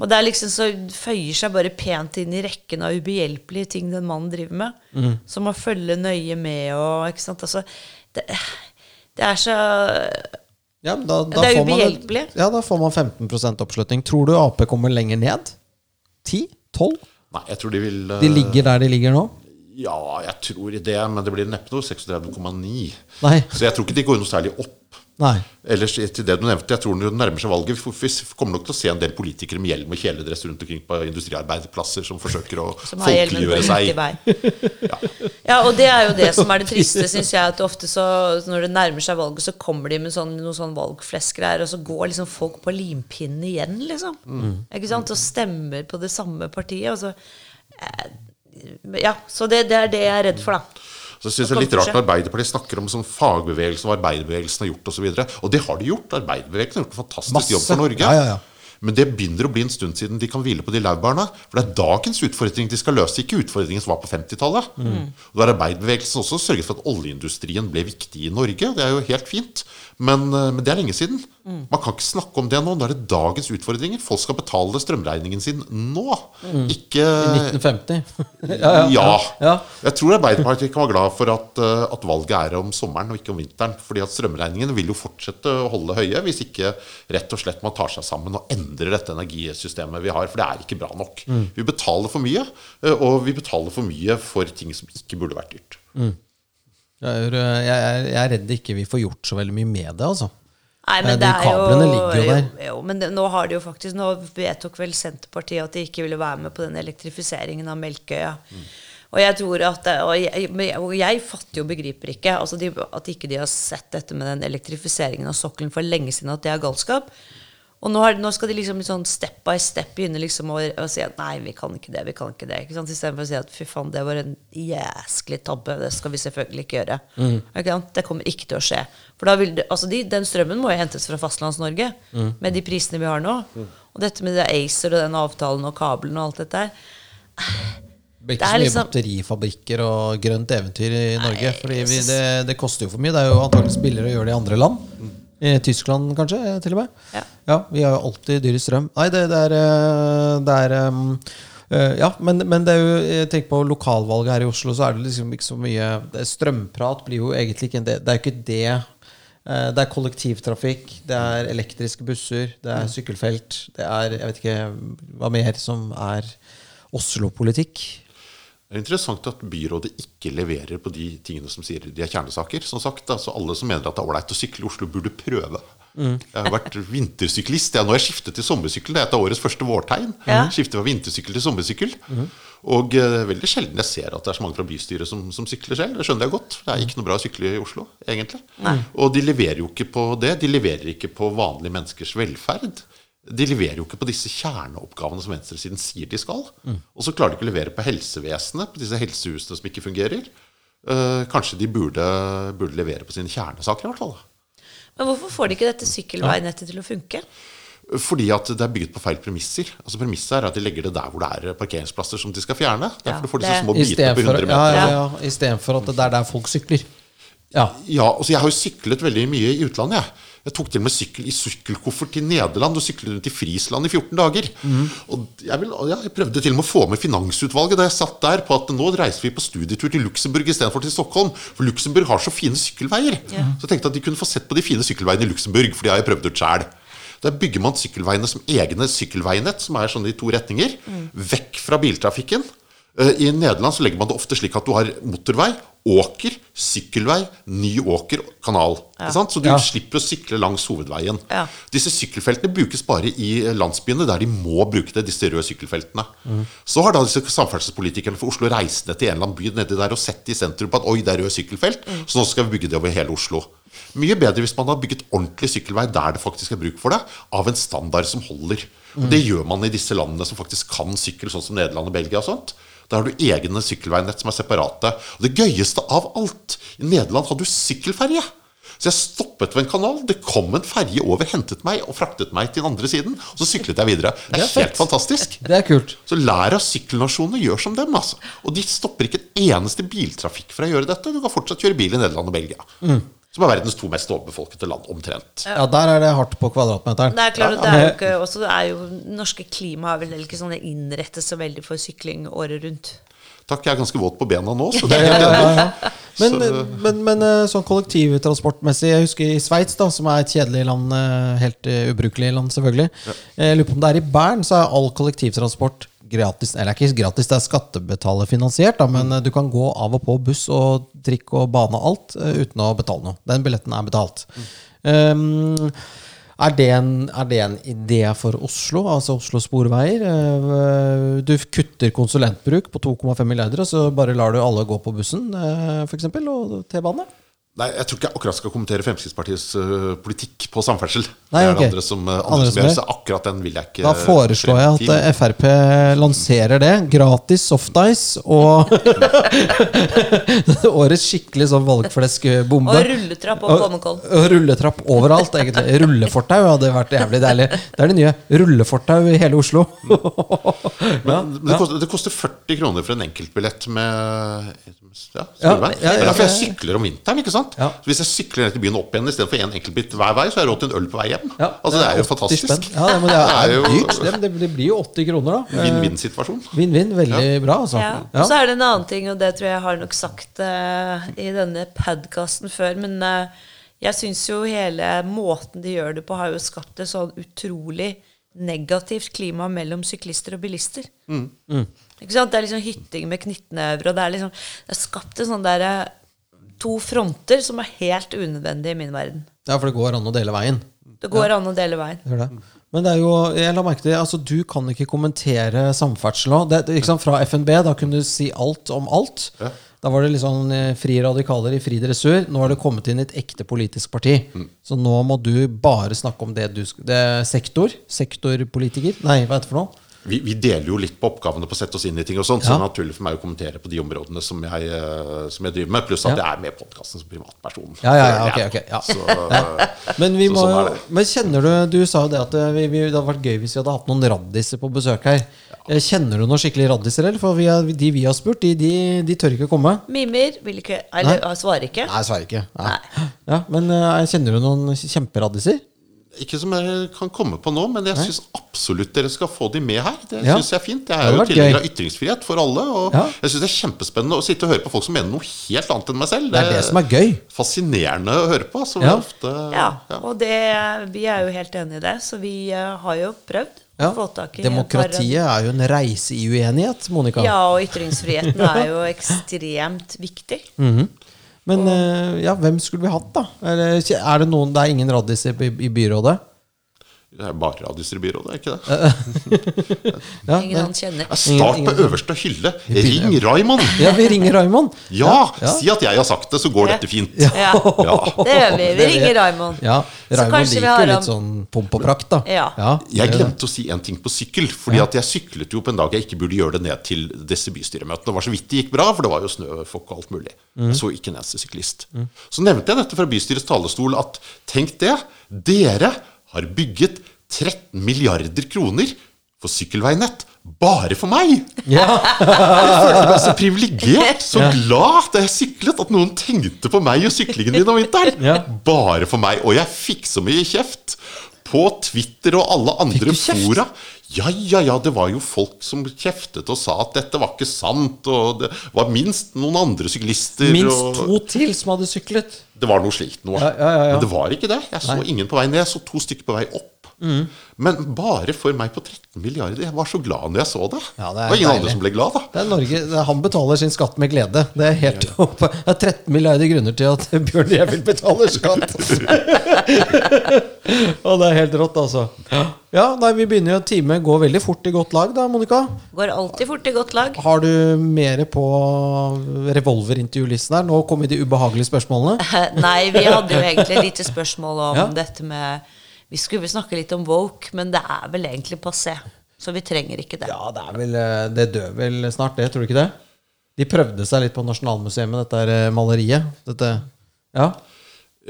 Og det er liksom så føyer seg bare pent inn i rekken av ubehjelpelige ting den mannen driver med. Mm. Som å følge nøye med og Ikke sant. Altså, det, det er så Ja, da, da Det er får man- ubehjelpelig. Ja, da får man 15% oppslutning. Tror du Ap kommer lenger ned? 10? 12? Nei, jeg tror de vil eh, De ligger der de ligger nå? Ja, jeg tror det, men det blir neppe noe 36,9. Så jeg tror ikke de går noe særlig opp. Nei. Ellers til det du nevnte, jeg tror når det nærmer seg valget Vi kommer nok til å se en del politikere med hjelm og kjeledress rundt omkring på industriarbeidsplasser som forsøker å som folkeliggjøre seg. vei. Ja, og det er jo det som er det triste, syns jeg. At ofte så, når det nærmer seg valget, så kommer de med sånn, noen sånn valgfleskgreier, og så går liksom folk på limpinnen igjen, liksom. Ikke sant? Og stemmer på det samme partiet. Og så, eh, ja, så det, det er det jeg er redd for, da. Så jeg synes det er litt rart når Arbeiderpartiet snakker om sånn fagbevegelsen og arbeiderbevegelsen har gjort osv. Og, så og det har de gjort. Arbeiderbevegelsen har gjort en fantastisk Masse. jobb for Norge. Ja, ja, ja. Men det begynner å bli en stund siden de kan hvile på de laurbærene. For det er dagens utfordring de skal løse, ikke utfordringen som var på 50-tallet. Mm. Og da har arbeiderbevegelsen også sørget for at oljeindustrien ble viktig i Norge. Det er jo helt fint. Men, eh, men det er lenge siden. Mm. Man kan ikke snakke om det nå. Nå er det dagens utfordringer. Folk skal betale strømregningen sin nå. Ikke 1950. ja, ja. Jeg tror Arbeiderpartiet kan være glad for at, eh, at valget er om sommeren og ikke om vinteren. fordi at strømregningene vil jo fortsette å holde høye hvis ikke rett og slett man tar seg sammen og endrer dette energisystemet vi har. For det er ikke bra nok. Vi betaler for mye, eh, og vi betaler for mye for ting som ikke burde vært dyrt. Jeg er, jeg, er, jeg er redd ikke vi får gjort så veldig mye med det, altså. Nei, Eh, men de det er kablene jo, ligger jo der. Jo, jo, men det, nå har de jo faktisk Nå vedtok vel Senterpartiet at de ikke ville være med på den elektrifiseringen av Melkøya. Og jeg tror at Og jeg, og jeg fatter jo begriper ikke altså de, at ikke de har sett dette med den elektrifiseringen av sokkelen for lenge siden, at det er galskap. Og nå, har, nå skal de liksom sånn step by step begynne liksom å, å si at nei, vi kan ikke det, vi kan ikke det. Ikke sant? Istedenfor å si at fy faen, det var en jæsklig tabbe, det skal vi selvfølgelig ikke gjøre. Ikke sant? Det kommer ikke til å skje. For da vil det, altså de, den strømmen må jo hentes fra Fastlands-Norge med de prisene vi har nå. Og dette med det ACER og den avtalen og kablene og alt dette her. Det blir ikke Det er så mye liksom- batterifabrikker og grønt eventyr i Norge. Fordi vi, det, det koster jo for mye. Det er jo antakeligvis billigere å gjøre det i andre land. I Tyskland kanskje, til og med. Ja. ja vi har jo alltid dyrest strøm. Nei, det, det er, eh, det er um, Ja, men, men det er jo jeg tenker på lokalvalget her i Oslo, så er det liksom ikke så mye det, Strømprat blir jo egentlig ikke en del Det er jo ikke det. Det er kollektivtrafikk, det er elektriske busser, det er sykkelfelt. Det er jeg vet ikke hva mer som er Oslo-politikk. Det er interessant at byrådet ikke leverer på de tingene som sier de er kjernesaker. Som sagt, altså Alle som mener at det er ålreit å sykle i Oslo, burde prøve. Jeg har vært vintersyklist. Ja, nå har jeg skiftet til sommersykkel. Det er et av årets første vårtegn. Ja. Skiftet fra vintersykkel til sommersykkel. Og uh, veldig sjelden jeg ser at det er så mange fra bystyret som, som sykler selv. Det skjønner jeg godt. Det er ikke noe bra å sykle i Oslo, egentlig. Og de leverer jo ikke på det. De leverer ikke på vanlige menneskers velferd. De leverer jo ikke på disse kjerneoppgavene som venstresiden sier de skal. Og så klarer de ikke å levere på helsevesenet, på disse helsehusene som ikke fungerer. Eh, kanskje de burde, burde levere på sine kjernesaker, i hvert fall. Men hvorfor får de ikke dette sykkelveinettet til å funke? Fordi at det er bygget på feil premisser. Altså Premisset er at de legger det der hvor det er parkeringsplasser som de skal fjerne. Derfor Ja, du får disse så små bitene på 100 meter. ja, ja, i stedet for at det er der folk sykler. Ja. Ja, altså Jeg har jo syklet veldig mye i utlandet. Jeg Jeg tok til og med sykkel i sykkelkoffert til Nederland og syklet rundt i Frisland i 14 dager. Og jeg, vil, ja, jeg prøvde til og med å få med Finansutvalget da jeg satt der på at nå reiser vi på studietur til Luxembourg istedenfor til Stockholm. For Luxembourg har så fine sykkelveier. Så jeg tenkte at de kunne få sett på de fine sykkelveiene i Luxembourg, for de har jeg prøvd ut sjæl. Der bygger man sykkelveiene som egne sykkelveinett, som er sånn i to retninger, vekk fra biltrafikken. Eh, I Nederland så legger man det ofte slik at du har motorvei, åker, sykkelvei, ny åker, kanal. Ikke sant? Så du Ja. slipper å sykle langs hovedveien. Ja. Disse sykkelfeltene brukes bare i landsbyene der de må bruke det, disse røde sykkelfeltene. Så har da disse samferdselspolitikerne for Oslo reist ned til en eller annen by nedi der og sett i sentrum på at oi, det er røde sykkelfelt, så nå skal vi bygge det over hele Oslo. Mye bedre hvis man har bygget ordentlig sykkelvei der det faktisk er bruk for det, av en standard som holder. Og Det gjør man i disse landene som faktisk kan sykkel, sånn som Nederland og Belgia og sånt. Da har du egne sykkelveinett som er separate. Og det gøyeste av alt I Nederland har du sykkelferje. Så jeg stoppet ved en kanal. Det kom en ferje over, hentet meg og fraktet meg til den andre siden. Og så syklet jeg videre. Det Det er, helt fett. fantastisk. Det er kult. Så lær av sykkelnasjonene gjør som dem. altså. Og de stopper ikke en eneste biltrafikk for å gjøre dette. Du kan fortsatt kjøre bil i Nederland og Belgia. Som er verdens to mest overbefolkede land, omtrent. Ja, der er det hardt på kvadratmeteren. Det er klart, det er jo ikke også, det er jo, Norske klima er vel ikke sånn det innrettes så veldig for sykling året rundt. Takk, jeg er ganske våt på bena nå, så det Ja, ja, ja, ja. Men, Så- men, men eh, sånn kollektivtransportmessig Jeg husker i Sveits, som er et kjedelig land, eh, helt eh, ubrukelig land, selvfølgelig. Jeg lurer på om det er i Bern, så er all kollektivtransport gratis. Eller ikke gratis, det er skattebetalerfinansiert, men eh, du kan gå av og på buss og trikk og bane og alt eh, uten å betale noe. Den billetten er betalt. Um, er det, en, er det en idé for Oslo, altså Oslo Sporveier? Eh, Du kutter konsulentbruk på 2,5 milliarder, og så bare lar du alle gå på bussen, f.eks., og T-bane? Nei, jeg tror ikke jeg akkurat skal kommentere Fremskrittspartiets uh, politikk på samferdsel. Nei, det er det andre som, uh, andre Andre som gjør, så akkurat den vil jeg ikke Da foreslår jeg at frem eh. Frp lanserer det. Gratis softice og årets skikkelig sånn valgfleskbombe. Og rulletrapp. Og rulletrapp overalt, egentlig. Rullefortau hadde vært jævlig deilig. Det er det nye. Rullefortau i hele Oslo. Men det, koster, det koster 40 kroner for en enkeltbillett med ja, Ja, ja, ja, det er derfor jeg sykler om vinteren. ikke sant? Ja. Så Hvis jeg sykler ned til byen opp igjen istedenfor én enkeltbit hver vei, så har jeg råd til en øl på vei hjem. Ja, altså Det er jo fantastisk. spenn. Ja, det, men det er, Det er jo- dyrt. Det, det, det blir jo 80 kroner, da. Eh, Vinn-vinn-situasjon. Vinn-vinn. Veldig bra, altså. Ja. Og så er det en annen ting, og det tror jeg jeg har nok sagt uh, i denne podkasten før, men uh, jeg syns jo hele måten de gjør det på, har jo skapt et sånn utrolig negativt klima mellom syklister og bilister. Ikke sant? Det er liksom hytting med knyttnever, og det er liksom Det er skapt en sånn derre To fronter som er helt unødvendige i min verden. Ja, for det går an å dele veien. Det går an å dele veien. Det det. Men det er jo, jeg la merke til, altså du kan ikke kommentere samferdsel òg. Sant, fra FNB, da kunne du si alt om alt. Ja. Da var det eh, fri radikaler i fri dressur. Nå har det kommet inn et ekte politisk parti. Så nå må du bare snakke om det du skal, det Sektor? Sektorpolitiker? Nei, hva heter det for noe? Vi, vi deler jo litt på oppgavene på å sette oss inn i ting, og sånt, så det er naturlig for meg å kommentere på de områdene som jeg, eh, som jeg driver med. Pluss at Ja. jeg er med i podkasten som privatperson. Ja, ja, ja, okay, ok, ok, ja. Så, Men, vi Så må, sånn men kjenner du Du sa jo det at eh, vi, vi, det hadde vært gøy hvis vi hadde hatt noen raddiser på besøk her. Eh, Kjenner du noen skikkelige raddiser, eller? For vi har, de vi har spurt, de, de, de tør ikke komme. Mimer vil ikke Eller svarer ikke. Nei, svarer ikke. Nei. Nei. Ja, men kjenner du noen kjemperaddiser? Ikke som jeg kan komme på nå, men jeg syns absolutt dere skal få de med her. Det Ja. synes jeg er fint. Jeg Det er jo tilhenger av ytringsfrihet for alle. Og Ja. jeg syns det er kjempespennende å sitte og høre på folk som mener noe helt annet enn meg selv. Det er det som er gøy. fascinerende å høre på. Så Ja. ofte, Ja, og det, vi er jo helt enig i det, så vi eh, har jo prøvd Ja. Demokratiet er jo en reise i uenighet, Monica. Ja, og ytringsfriheten er jo ekstremt viktig. Men eh, ja, hvem skulle vi hatt, da? Eller, er det noen Det er ingen raddiser i, i byrådet? Det er bare radiuser i byrådet, er ikke det? Ja, Ingen annen han kjenner. Ja, Start på øverste hylle. Ring Raymond! ja, vi ringer Raymond. Ja, Ja. si at jeg har sagt det, så går dette fint. Ja, det gjør vi. Vi ringer Raymond. Ja, Raymond liker har jo litt sånn pomp og prakt, da. Ja. Jeg glemte å si en ting på sykkel. Fordi at jeg syklet jo på en dag jeg ikke burde gjøre det ned til disse bystyremøtene. Det var så vidt det gikk bra, for det var jo snøfokk og alt mulig. Jeg så ikke en eneste syklist. Så nevnte jeg dette fra bystyrets talerstol at tenk det, dere har bygget 13 milliarder kroner for sykkelveinett. Bare for meg! Ja. Jeg følte meg så privilegert, så glad da jeg syklet, at noen tenkte på meg og syklingen min om vinteren. Ja. Bare for meg. Og jeg fikk så mye kjeft på Twitter og alle andre fora. Ja, ja, ja, det var jo folk som kjeftet og sa at dette var ikke sant, og det var minst noen andre syklister. Minst og to til som hadde syklet. Det var noe slikt noe. Ja, ja, ja. Men det var ikke det. Jeg så ingen på vei ned. Jeg så to stykker på vei opp. Mm. Men bare for meg på 13 milliarder. Jeg var så glad når jeg så det. Ja, det er det var ingen deilig. andre som ble glad, da. Det er Norge, Han betaler sin skatt med glede. Det er helt oppe. Det er 13 milliarder grunner til at Bjørn Jævel betaler skatt. Og det er helt rått, altså. Ja, nei, Vi begynner jo Time går veldig fort i godt lag, da, Monica. Går alltid fort i godt lag. Har du mer på revolverintervjulisten her? Nå kommer de ubehagelige spørsmålene. Nei, vi hadde jo egentlig lite spørsmål om Ja. dette med Vi skulle vel snakke litt om woke, men det er vel egentlig passé. Så vi trenger ikke det. Ja, det er vel eh, Det dør vel snart, det. Tror du ikke det? De prøvde seg litt på Nasjonalmuseet med dette eh, maleriet. Dette Ja.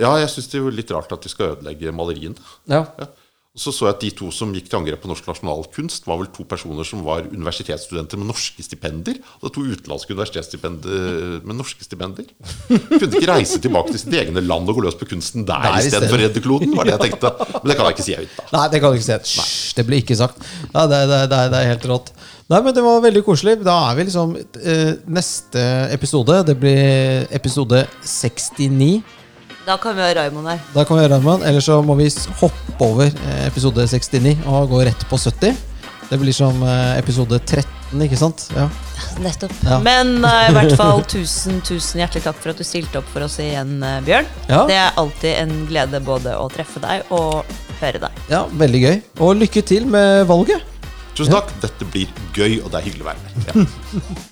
Ja, jeg syns det er jo litt rart at de skal ødelegge maleriene. ja. Ja. Og så så jeg at de to som gikk til angrep på norsk nasjonalkunst, var vel to personer som var universitetsstudenter med norske stipender. Og to utenlandske universitetsstipender med norske stipender. Kunne ikke reise tilbake til sitt egne land og gå løs på kunsten der, Der istedenfor å redde kloden, var det jeg tenkte. Men det kan jeg ikke si høyt, da. Nei, det kan du ikke si. Hysj, det blir ikke sagt. Nei, det, det, det, det er helt rått. Nei, men Det var veldig koselig. Da er vi liksom eh, Neste episode Det blir episode 69. Da kan vi ha Raymond her. Da kan vi gjøre Raimond, eller så må vi hoppe over eh, episode 69 og gå rett på 70. Det blir som eh, episode 13, ikke sant? Ja. Nettopp. Ja. Men uh, i hvert fall tusen, tusen hjertelig takk for at du stilte opp for oss igjen, Bjørn. Ja. Det er alltid en glede både å treffe deg og høre deg. ja, veldig gøy. Og lykke til med valget. Tusen takk. Dette blir gøy, og det er hyggelig å være her. Ja.